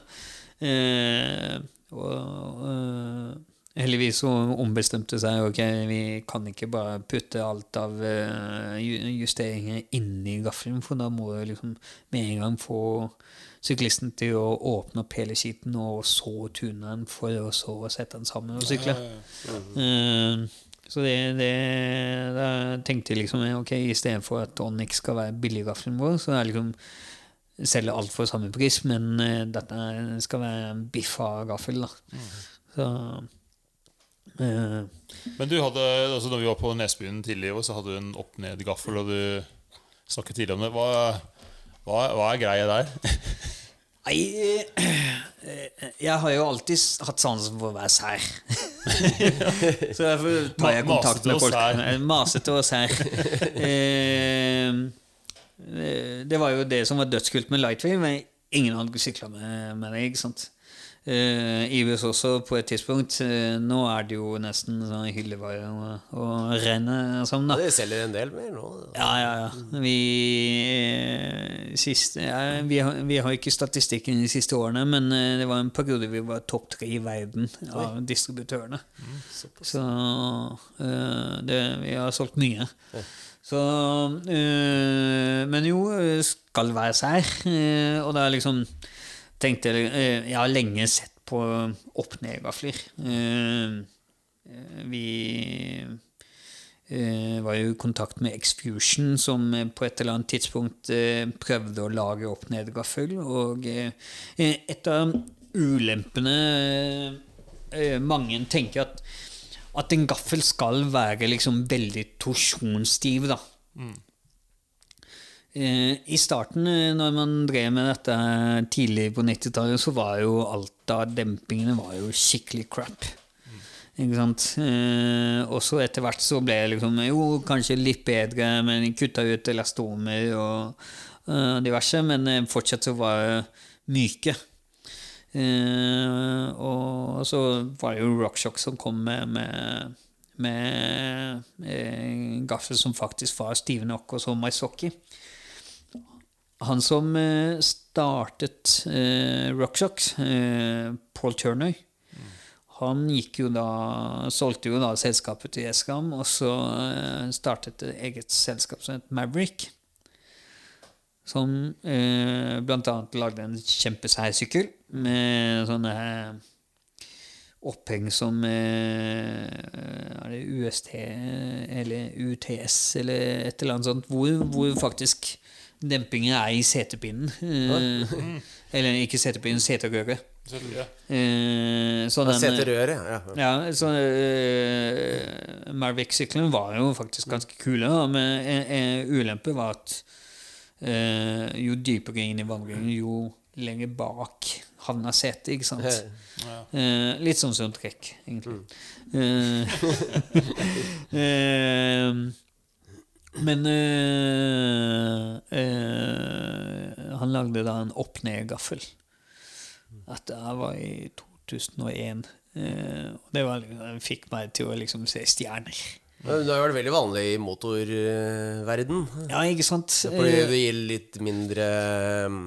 Eh, og eh, heldigvis så ombestemte seg ok, vi kan ikke bare putte alt av eh, ju- justeringer inni gaffelen, for da må du liksom med en gang få syklisten til å åpne opp hele skiten og så tune den for å så sette den sammen og sykle. Eh, så det, det da tenkte jeg liksom ok, i stedet for at Onyx skal være billiggaffelen vår, så er liksom selge alt for samme pris, men uh, dette skal være en biffa gaffel. da. Så eh, Men du hadde, altså når vi var på Nesbyen tidligere i år, så hadde du en opp-ned-gaffel, og du snakket tidligere om det. Hva, hva, hva er greia der? [LAUGHS] Nei, eh, jeg har jo alltid hatt sansen for å være sær. [LAUGHS] Så derfor tar jeg kontakt med folk. Masete og sær. Det var jo det som var dødskult med Lightwave. men Ingen hadde sykla med, med det. ikke sant? Eh, Ives også, på et tidspunkt. Uh, nå er det jo nesten sånn hyllevare og, og renne sånn, da. Ja, de selger en del mer nå. Ja, ja, ja. Vi, uh, siste, ja, vi, har, vi har ikke statistikken de siste årene, men det var en periode vi var topp tre i verden av distributørene. Så eh, det, vi har solgt mye. Så eh, Men jo, skal være sær. og det er liksom tenkte jeg eh, har lenge sett på opp-ned-gafler. Eh, eh, vi var jo i kontakt med Exfusion, som på et eller annet tidspunkt prøvde å lage opp-ned-gaffel. Og et av ulempene Mange tenker at, at en gaffel skal være liksom veldig torsjonsstiv, da. Eh, I starten, eh, når man drev med dette tidlig på 90-tallet, så var jo alt av dempingene var jo skikkelig crap. Ikke sant? Eh, og så etter hvert så ble det liksom jo kanskje litt bedre, men kutta ut elastomer og eh, diverse, men eh, fortsatt så var det myke. Eh, og så var det jo Rockshock som kom med, med, med eh, gaffel som faktisk var stive nok, og så Maisocchi. Han som eh, startet eh, Rockshox, eh, Paul Turner, han gikk jo da, solgte jo da selskapet til Eskam, og så eh, startet et eget selskap som het Maverick. Som eh, annet lagde en kjempesær sykkel med sånne oppheng som eh, Er det UST eller UTS eller et eller annet sånt, hvor, hvor faktisk dempingen er i setepinnen. Eh, eller ikke setepinnen, seterøret. Så, ja. Eh, så den, Seterøret, ja. ja. så uh, Marvik-syklene var jo faktisk ganske kule, men en, en ulempe var at eh, jo dypere inn i vannringen, jo lenger bak havna setet, ikke sant? Ja. Eh, litt sånn som trekk, egentlig. Eh, [LAUGHS] eh, men øh, øh, han lagde da en opp-ned-gaffel. At det var i 2001. Eh, og det var, fikk meg til å liksom se stjerner. Men Det har vært veldig vanlig i motorverden. Ja, ikke sant? Fordi det gir litt mindre um,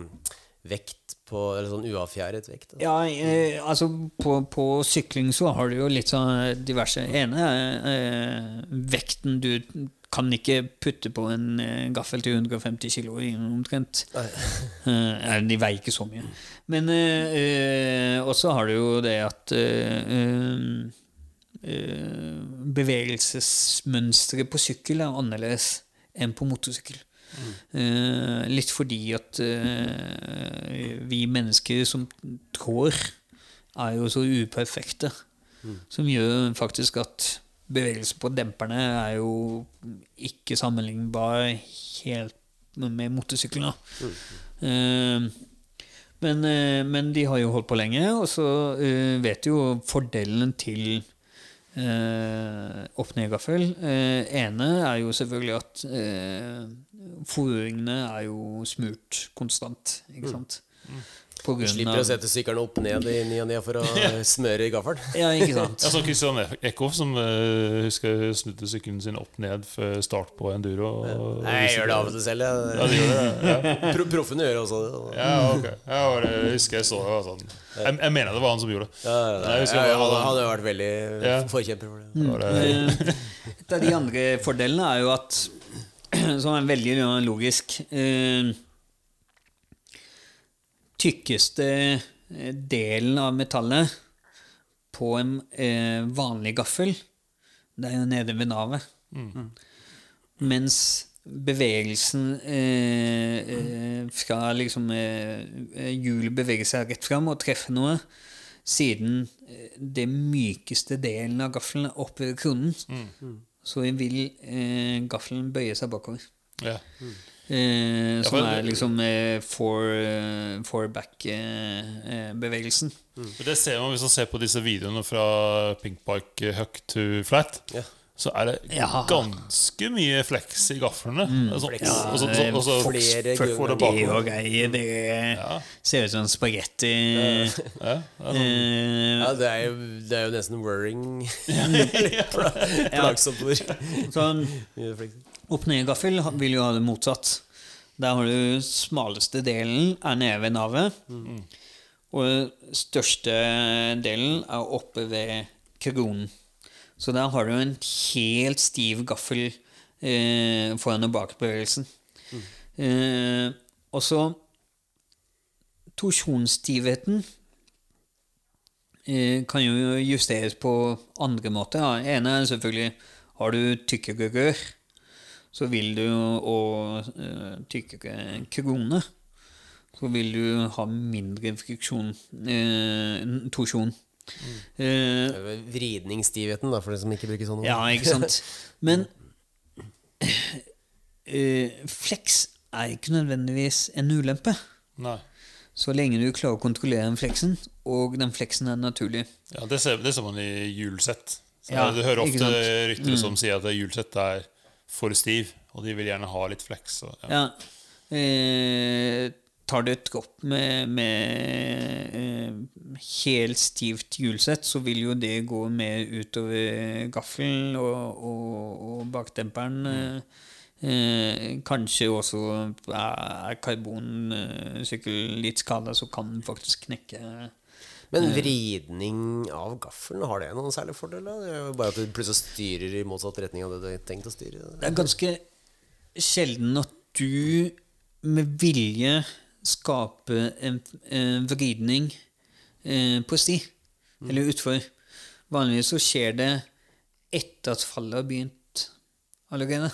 vekt på Eller sånn uavfjæret vekt. Da. Ja, eh, altså på, på sykling så har du jo litt sånn diverse ene eh, vekten du kan ikke putte på en eh, gaffel til 150 kilo omtrent. [LAUGHS] Eh, de veier ikke så mye. Men eh, eh, også har du jo det at eh, bevegelsesmønsteret på sykkel er annerledes enn på motorsykkel. Mm. litt fordi at vi mennesker som trår, er jo så uperfekte. Som gjør faktisk at bevegelse på demperne er jo ikke sammenlignbar helt med motorsyklene. Eh, men, eh, men de har jo holdt på lenge, og så eh, vet du jo fordelen til eh, opp-ned-gaffel. Eh, ene er jo selvfølgelig at eh, fòringene er jo smurt konstant, ikke sant? På Du grunn slipper å sette sykkelen opp ned i ny og ne for å [LAUGHS] [LAUGHS] smøre i gaffelen. [LAUGHS] Ja, ikke sant? Jeg så Christian Eckhoff som uh, husker snudde sykkelen sin opp ned før start på enduro. Og, Nei, jeg gjør det av og til selv. Ja, de gjør det. Ja, Pro Proffene gjør også det. ja ok. Jeg var, husker jeg så det. var Sånn. Jeg, jeg mener det var han som gjorde det. Ja, ja, husker ja, det han han hadde jo vært veldig Ja. forkjemper for det. Mm. det, det Eh, Et av de andre fordelene er jo at [CLEARS THROAT] Som er veldig logisk eh, Tykkeste eh, delen av metallet på en eh, vanlig gaffel, det er jo nede ved navet. Mens bevegelsen eh, eh, fra liksom eh, eh, Hjulet beveger seg rett fram og treffer noe, siden eh, det mykeste delen av gaffelen er oppe ved kronen, så vil eh, gaffelen bøye seg bakover. ja. Eh, som er liksom eh, for, eh, for back-bevegelsen. For Det ser man hvis man ser på disse videoene fra Pink Park Huck to Flat. yeah. Så er det Ja. ganske mye flex i gaflene. Altså, Flex. og så- og så- Flere det Det og greier. Det Ja. ser ut som spagetti. Ja, ja, sånn. Eh, Ja, det er jo, det er jo nesten worrying. [LAUGHS] [LAUGHS] Pla- Plagsomt ord. sånn Mye flekser. Opp-ned-gaffel vil jo ha det motsatt. Der har du smaleste delen er nede ved navet. Og største delen er oppe ved kronen. Så der har du en helt stiv gaffel eh, foran og bak bevegelsen. Eh, og så Torsjonsstivheten eh, kan jo justeres på andre måter. Ja. ene er selvfølgelig har du tykkere rør, så vil du og eh, tykkere krone, så vil du ha mindre friksjon, eh, torsjon. Eh, Vridningsstivheten, da, for de som ikke bruker sånne ord. ja, ikke sant? [LAUGHS] Men eh, flex er ikke nødvendigvis en ulempe. Nei. Så lenge du klarer å kontrollere den fleksen, og den fleksen er naturlig. Ja, det ser, det ser man i hjulsett. Ja, du hører ofte sant? Mm. ryktere som sier at hjulsett er for stiv, og de vil gjerne ha litt flex. Så, ja. Ja. Eh, tar du et dropp med, med eh, helt stivt hjulsett, så vil jo det gå mer utover gaffelen og, og, og bakdemperen. Mm. Eh, kanskje også er karbonsykkel litt skada, så kan den faktisk knekke. Men vridning av gaffelen, har det noen særlig fordel? Det er jo bare at du plutselig styrer i motsatt retning av det du har tenkt å styre. Det er ganske sjelden at du med vilje skaper en, en vridning eh, på sti, eller utfor. vanligvis så skjer det etter at fallet har begynt allerede.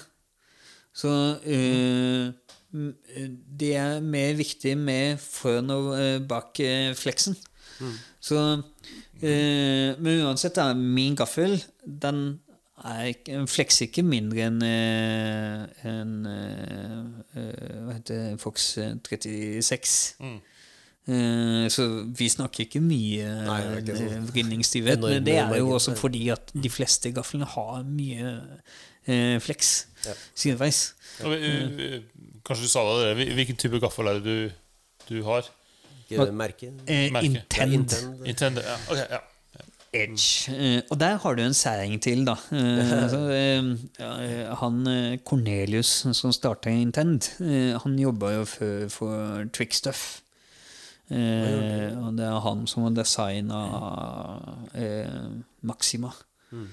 Så eh, eh, det er mer viktig med foran og eh, bak eh, fleksen. Så eh, Men uansett, da, min gaffel, den er ikke, den flekser ikke mindre enn eh, en, eh, eh, Hva heter det, Fox eh, 36. Mm. så vi snakker ikke mye sånn vridningsstivhet. Men det er jo også fordi at de fleste gaflene har mye eh, fleks sideveis. Og vi- vi- Kanskje du sa det, hvilken type gaffel er det du, du har? Ikke merke? Eh, Merke. intend. Intend. Intender, ja. ok, ja. Edge. Eh, og der har du en særing til, da. Eh, altså, eh, han Cornelius som starta Intend, han jobba jo for, for Trickstuff. Eh, og det er han som har designa eh, Maxima. Eh,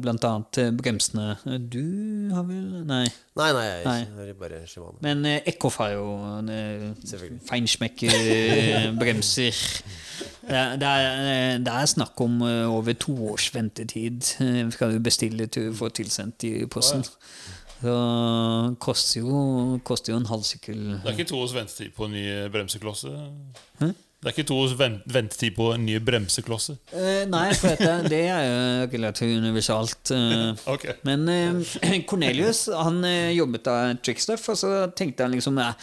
blant annet eh, bremsene. Eh, Du har vel Nei. Nei, nei, jeg Nei. har bare Shimano. Men eh, Eckhoff har jo eh, feinschmecker-bremser. Det, er- det, er, eh, det er snakk om eh, over to års ventetid. eh, Skal du bestille til du får tilsendt i posten. Så koster jo, koster jo en halv sykkel Det er ikke to års ventetid på en ny bremseklosse? Hæ? Det er ikke to ventetid på en ny bremseklosse? Eh, Nei, for dette, det er jo relativt universalt. okay. Ok. Men eh, [CLEARS THROAT] Cornelius han eh, jobbet av Trickstuff, og så tenkte han liksom jeg,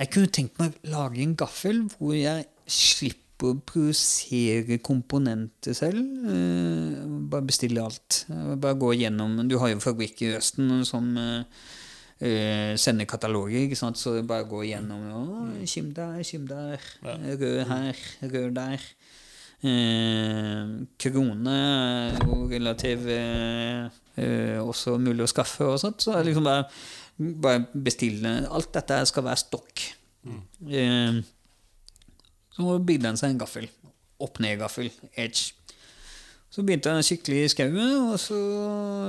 Jeg kunne tenkt meg å lage en gaffel hvor jeg slipper å produsere komponenter selv. eh, bare bestille alt. Eh, Bare gå gjennom Du har jo fabrikk i Østen som eh, eh, sender kataloger, ikke sant? så bare gå igjennom oh, Kim der, kim der, rød her, rød der. Uh, krone og relativ eh, eh, også mulig å skaffe og sånt. Så liksom bare, bare bestille Alt dette skal være stokk. Eh, så bygde han seg en gaffel. Opp-ned-gaffel. Edge. Så begynte jeg å sykle i skauen, og så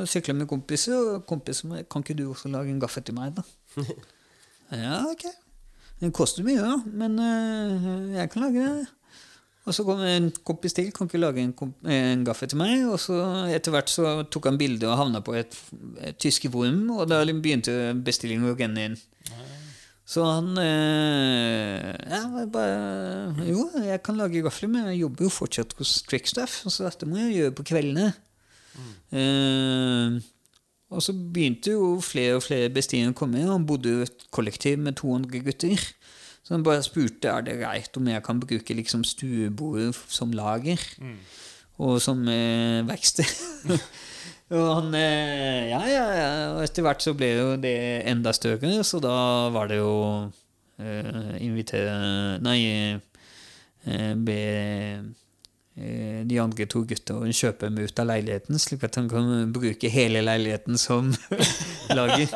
sykla med kompiser. Og kompisen min kan ikke du også lage en gaffel til meg, da? [LAUGHS] ja, ok. Den koster mye, da, men eh, jeg kan lage det. Og så kom en kompis til, kan ikke lage en, en gaffel til meg. Og så etter hvert så tok han bilde og havna på et, et tysk vorm og da begynte bestillingen å renne inn. Så han eh, ja, bare, Jo, jeg kan lage gafler, men jeg jobber jo fortsatt hos Trickstuff, så dette må jeg gjøre på kveldene. Eh, og så begynte jo flere og flere bestillinger å komme. Han bodde i et kollektiv med 200 gutter. Så han bare spurte er det greit om jeg kan bruke liksom stuebordet som lager. Og som eh, verksted. [LAUGHS] og han eh, Ja, ja, ja. Og etter hvert så ble jo det enda større, så da var det jo eh, invitere Nei, eh, be eh, de andre to gutta å kjøpe dem ut av leiligheten, slik at han kan bruke hele leiligheten som [LAUGHS] lager.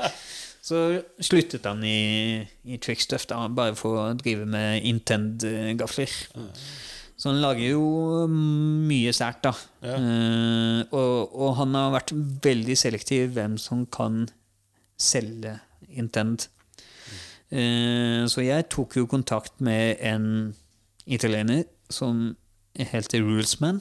Så sluttet han i, i Trickstuff, da, bare for å drive med Intend-gafler. Så han lager jo mye sært, da. Ja. Uh, og, og han har vært veldig selektiv hvem som kan selge Intend. Uh, så jeg tok jo kontakt med en italiener som heter Rulesman.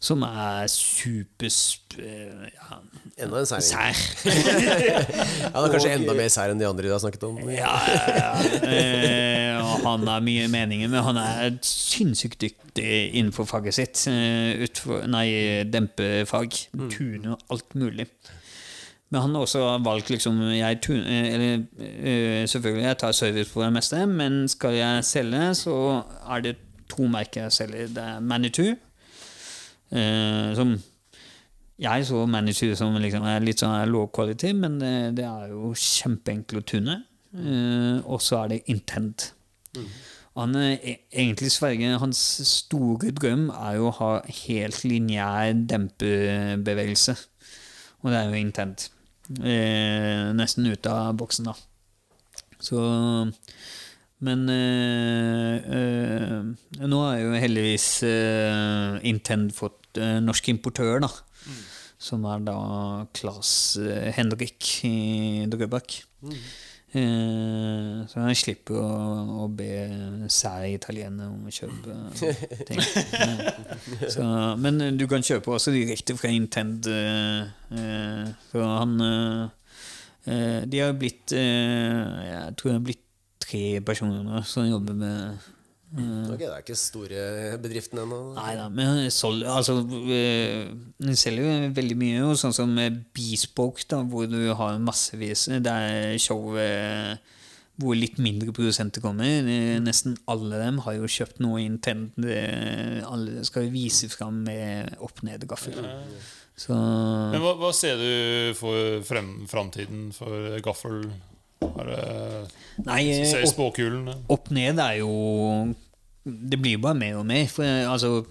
Som er supersp... eh, Ja, Enda en sær. [LAUGHS] Ja, det er kanskje enda mer sær enn de andre du har snakket om. Ja, ja, ja. Eh, og han har mye meninger, men han er sinnssykt dyktig innenfor faget sitt. Eh, utfor, nei, dempefag. Tune og alt mulig. Men han har også valgt liksom jeg eh, eller, eh, Selvfølgelig, jeg tar service på det meste, men skal jeg selge, så er det to merker jeg selger. Det er Manitou, eh, som jeg så manager som liksom er litt sånn low quality, men det, det er jo kjempeenkelt å tune. Eh, og så er det Intent. Han er e- egentlig Sverige, Hans store drøm er jo å ha helt lineær dempebevegelse. Og det er jo Intent. Eh, nesten ute av boksen, da. Så Men øh, øh, nå har jo heldigvis øh, Intend fått norsk importør, da. Som er da Claes Henrik i Drøbak. Eh, så han slipper å, å be sære italienere om å kjøpe ting. [LAUGHS] Så, men du kan kjøpe også direkte fra Intend. eh, så han eh, De har blitt Jeg tror det har blitt tre personer nå som jobber med Ok, Det er ikke store bedriften ennå. Nei da, men sol, altså, uh, den selger jo veldig mye, jo, sånn som eh, Bespoke, da, hvor du har massevis Det er show uh, hvor litt mindre produsenter kommer. Eh, Nesten alle dem har jo kjøpt noe Intent. eh, Alle skal vise fram med opp-ned-gaffel. Ja. Men hva, hva ser du for frem, framtiden for gaffel? Det, Nei, eh, opp, opp ned er jo Det blir jo bare mer og mer. For eh, altså,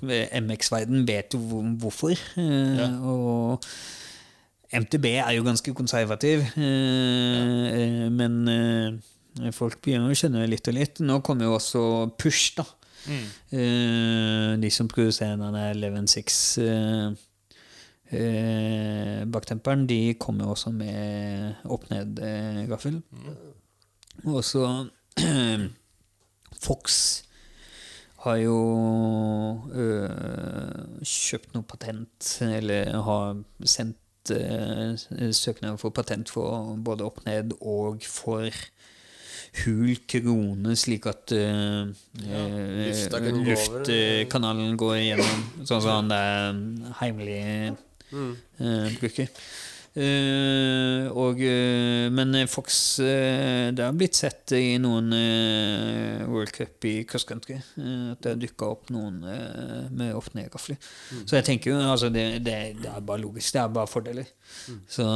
MX-verden vet jo hvorfor. eh, Ja. Og MTB er jo ganske konservativ. eh, eh, Men eh, folk begynner å skjønne litt og litt. Nå kommer jo også Push, da. Mm. Eh, de som produserer denne 11.6 eh, eh, baktemperen, de kommer også med opp-ned-gaffel. Og så [CLEARS THROAT] Fox har jo øh, kjøpt noe patent, eller har sendt øh, søknad for patent for både opp-ned og for hul krone, slik at øh, ja, luftkanalen går gjennom, sånn som han der heimelig øh, bruker. Uh, og, uh, men Fox uh, Det har blitt sett i noen eh, World Cup i cross country. eh, at det har dukka opp noen eh, med opp-ned-gafler. Så jeg tenker jo altså det, det, det er bare logisk. Det er bare fordeler. Så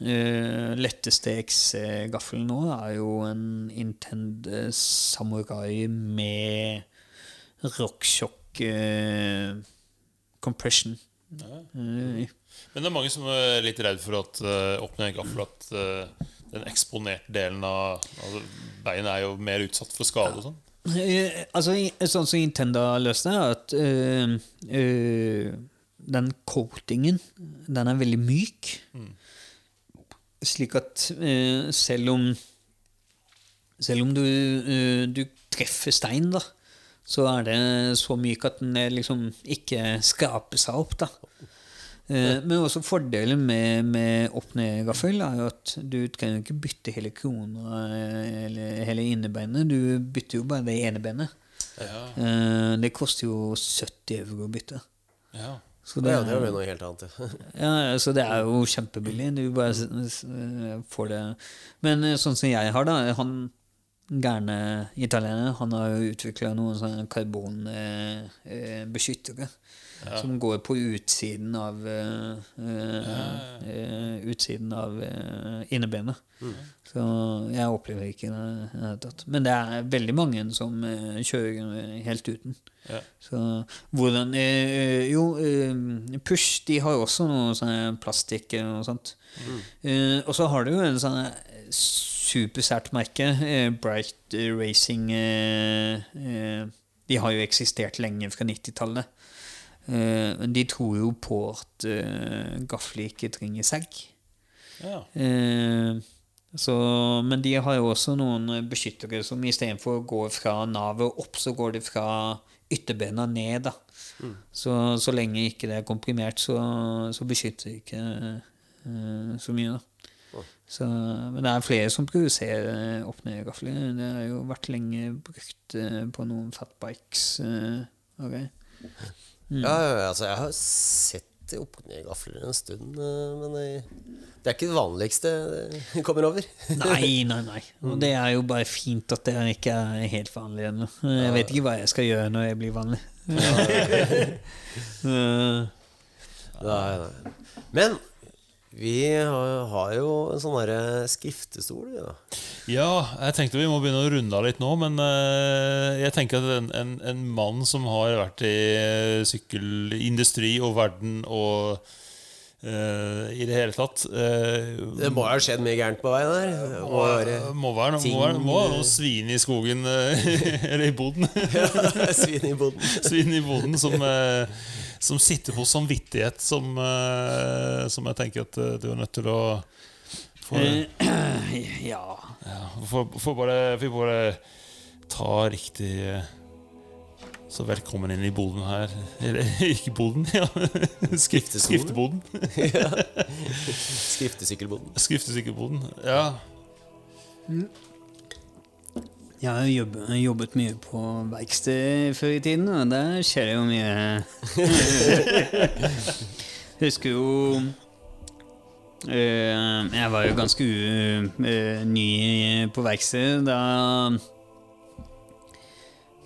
eh, letteste X-gaffelen nå er jo en Intend eh, Samurai med rockshock eh, compression. Eh, Men det er mange som er litt redd for at uh, en ned gaffel At eh, den eksponerte delen av altså, beinet er jo mer utsatt for skade og sånn. Eh, altså, sånn som Intenda løste det, at eh, eh, den coatingen, den er veldig myk. Slik at eh, selv om Selv om du, eh, du treffer stein, da, så er det så myk at den eh, liksom ikke skraper seg opp, da. Eh, Men også fordelen med, med opp-ned-gaffel er jo at du kan jo ikke bytte hele krona eh, eller hele innebeinet. Du bytter jo bare det ene benet. Ja, Eh, Det koster jo 70 euro å bytte. ja. Så Det, ja, det er jo noe helt annet. [LAUGHS] ja. så det er jo kjempebillig. Du bare får det Men sånn som jeg har, da Han gærne italieneren, han har jo utvikla noen sånne karbonbeskyttere. Som går på utsiden av eh, eh, eh, Utsiden av innebenet. Så jeg opplever ikke det i det hele tatt. Men det er veldig mange som eh, kjører helt uten. Ja. Så hvordan eh, Jo, eh, Push de har jo også noe sånn plastikk og sånt. Eh, og så har du jo en sånn supersært merke, eh, Bright Racing. Eh, eh, de har jo eksistert lenge fra 90-tallet. Eh, men de tror jo på at gafler ikke trenger segg. ja. Eh, så, men de har jo også noen beskyttere som istedenfor å gå fra navet opp, så går de fra ytterbena ned. da. Så, så lenge ikke det er komprimert, så, så beskytter de ikke eh, så mye. da. Så, men det er flere som produserer opp-ned-gafler. Det har jo vært lenge brukt eh, på noen fatbikes. Okay. Mm. Ja, altså, jeg har sett opp-ned-gafler en stund, eh, men det, det er ikke det vanligste jeg kommer over. [LAUGHS] Nei, nei, nei. Og det er jo bare fint at det ikke er helt vanlig ennå. Jeg vet ikke hva jeg skal gjøre når jeg blir vanlig. [LAUGHS] [LAUGHS] Eh, Nei, nei. Men vi har, jo en sånn derre skriftestol, da. Ja, jeg tenkte vi må begynne å runde av litt nå, men eh, jeg tenker at en, en, en mann som har vært i sykkelindustri og verden og eh, i det hele tatt Uh, Det må ha skjedd mye gærent på veien der? Må være må være, noe- må være, må være noe svin i skogen eh, [LAUGHS] Eller i boden. [LAUGHS] svin i boden. [LAUGHS] svin i boden som, som sitter på samvittighet som, som jeg tenker at du er nødt til å få [CLEARS THROAT] ja ja, får, får bare, får bare ta riktig Så velkommen inn i boden her. Eller [LAUGHS] ikke boden, ja. Skrift, skrifteboden. [LAUGHS] Skriftesykkelboden. Skriftesykkelboden. Ja. Jeg har jobbet, jobbet mye på verksted før i tiden, og der skjer det jo mye [LAUGHS] Husker jo eh, Jeg var jo ganske eh, ny på verkstedet da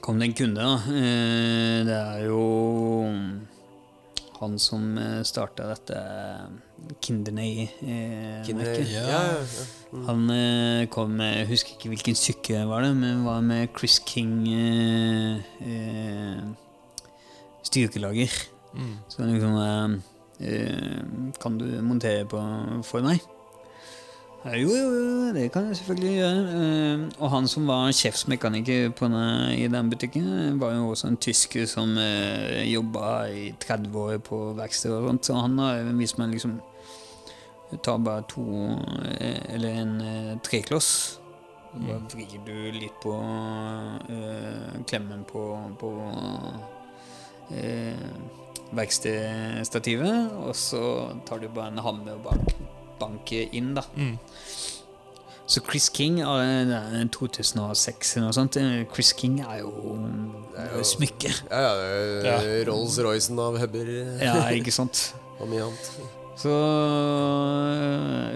kom det en kunde. da. Eh, det er jo han som starta dette Kindernay-merket. Kinder, ja, ja, ja. Han eh, kom med Jeg husker ikke hvilken stykke var det, men var med Chris King eh, eh, styrkelager. Mm. Så liksom eh, eh, Kan du montere på for meg? Ja, jo, jo, jo, det kan jeg selvfølgelig gjøre. Eh, og han som var sjefsmekaniker på den, i den butikken, var jo også en tysker som eh, jobba i 30 år på verksted og sånt, så han har vist meg liksom Ta bare to eh, Eller en eh, trekloss. Bare vrir du litt på øh, klemmen på, på øh, verkstedstativet, og så tar du bare en hammer og bank, banker inn, da. Mm. Så Chris King eh, det er 2006 eller noe sånt. Eh, Chris King er jo, er jo- smykke. ja, ja, Ja. Rolls-Roycen av hubber Ja, ikke sant? [LAUGHS] og mye annet. Så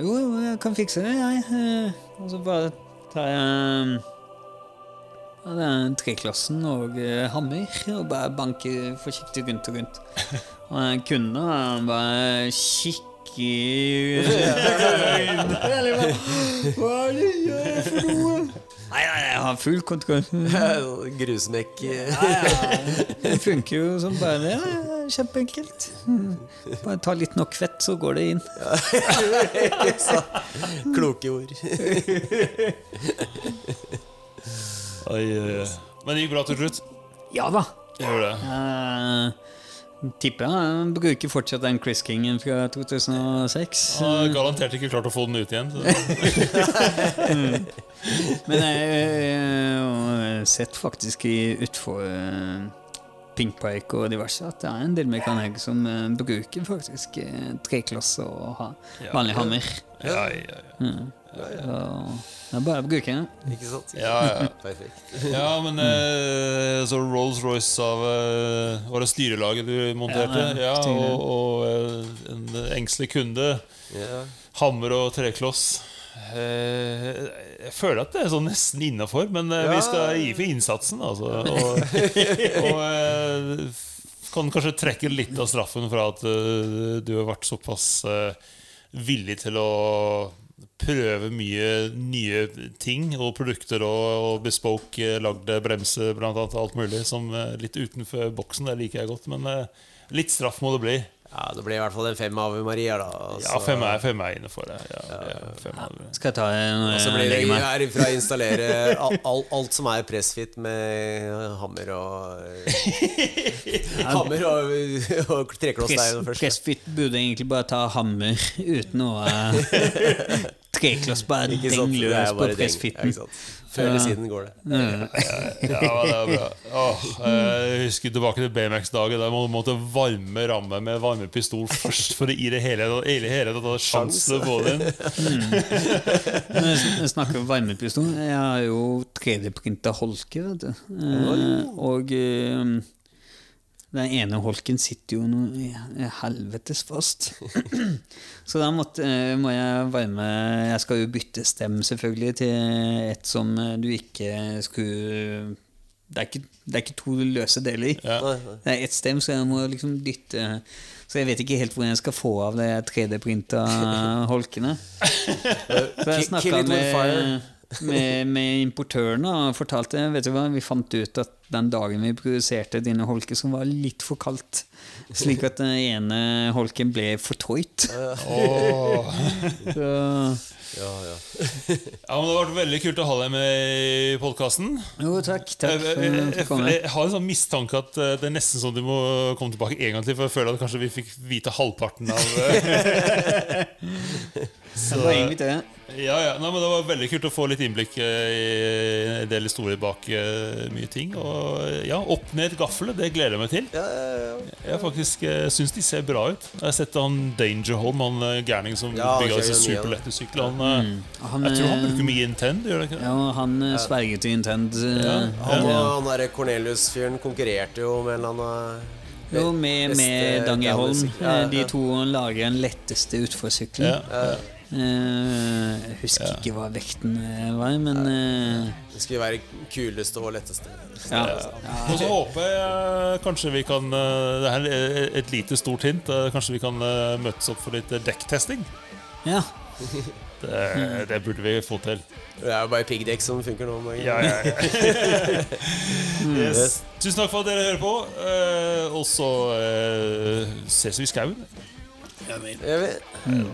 Jo, jo, jeg kan fikse det, jeg. Eh, Og så bare tar jeg ja, det er treklassen og eh, hammer og bare banker forsiktig rundt og rundt. [LAUGHS] Og den kunden han bare kikker Hva er det jeg gjør for noe? Nei, nei, jeg har full kontroll. [LAUGHS] Grusmekk. Det funker jo som bare det. Kjempeenkelt. Bare ta litt nok fett, så går det inn. [LAUGHS] Kloke ord. Oi, oi, oi. Men det gikk bra til slutt. Ja da. Gjør det. Jeg tipper han bruker fortsatt den Chris Kingen fra 2006. Han har garantert ikke klart å få den ut igjen. [LAUGHS] Men jeg har sett faktisk i utfor eh, Pinkpike og diverse at det er en del mekanikere som eh, bruker faktisk eh, treklasse og ha vanlig hammer. Ja, ja, ja. Mm. Det er bare å bruke den. Ikke sant? Ja, ja. [LAUGHS] Perfekt. ja men eh, så Rolls-Royce av eh, Var det styrelaget du monterte? Ja, Ja, og, og eh, en engstelig kunde. Ja. Hammer og trekloss. Eh, jeg føler at det er sånn nesten innafor, men eh, Ja. vi skal gi for innsatsen. Altså. [LAUGHS] Og, og eh, kan kanskje trekke litt av straffen fra at uh, du har vært såpass uh, villig til å prøve mye nye ting og produkter og, og bespoke eh, lagde bremser, blant annet alt mulig, som eh, litt utenfor boksen. Det liker jeg godt, men eh, litt straff må det bli. ja, det blir i hvert fall en fem av Maria, da. Ja, fem er, fem er inne for det. Ja, ja, er, Skal jeg ta en Og så blir det her fra herifra installere [LAUGHS] all, all, alt som er pressfit med hammer og Hammer og, og trekloss der først. Pressfit burde egentlig bare ta hammer uten noe [LAUGHS] eh, trekloss. Bare Ikke sant? deng Det er løs på pressfitten. Ja, ikke sant? Før eller siden går det. [LAUGHS] Ja, det er bra. Åh, jeg husker tilbake til BMX-dagen der man måtte varme ramme med varmepistol først for å gi det hele, hele hele tatt ha sjans til å få det inn. Når jeg snakker om varmepistol Jeg har jo 3D-printa holker, vet du. Eh, og eh, den ene holken sitter jo noe i- helvetes fast. [CLEARS THROAT] Så da måtte, eh, må jeg varme Jeg skal jo bytte stem, selvfølgelig, til et som eh, du ikke skulle det er, ikke, det er ikke to løse deler. Ja. Det er ett stem, så jeg må liksom dytte Så jeg vet ikke helt hvor jeg skal få av de 3D-printa [LAUGHS] holkene. Så jeg snakka med. Med, med importørene og fortalte Vet du hva, vi fant ut at den dagen vi produserte dine holker, som var litt for kaldt, slik at den ene holken ble for tøyt. Åh. Så Ja, ja. Ja, men Det har vært veldig kult å ha deg med i podkasten. jo, takk. Takk Jeg, for jeg, at jeg, jeg har en sånn mistanke at eh, det er nesten sånn du må komme tilbake en gang til. For jeg føler at kanskje vi fikk vite halvparten av [LAUGHS] Det var egentlig inviterer. Ja, ja. Nei, men Det var veldig kult å få litt innblikk eh, i en del historier bak eh, mye ting. Og eh, ja, Opp ned gaffelet, det gleder jeg meg til. Ja, ja, ja. Jeg faktisk uh, syns de ser bra ut. Jeg har sett han Dangerholm, han gærningen som Ja, bygger disse superlette syklene. Han, mm. Han, jeg tror han eh, bruker mye Intend, gjør det ikke? Ja, han sverget sverger til Intend. eh, Ja, Han han derre Cornelius-fyren konkurrerte jo med en eller annen Jo, med, med Dangerholm. Eh, De to lager den letteste utforsykkelen. Ja, ja. Eh, Jeg husker ikke hva vekten eh, var, men eh, Det skulle være kuleste og letteste. ja. Og så håper jeg kanskje vi kan Det er et lite stort hint. Kanskje vi kan møtes opp for litt dekktesting. ja. [LAUGHS] Det, det burde vi få til. Det er jo bare piggdekk som funker nå. Ja, ja, ja. [LAUGHS] yes. Tusen takk for at dere hører på. eh, og så ses vi i skauen. Gjør vi?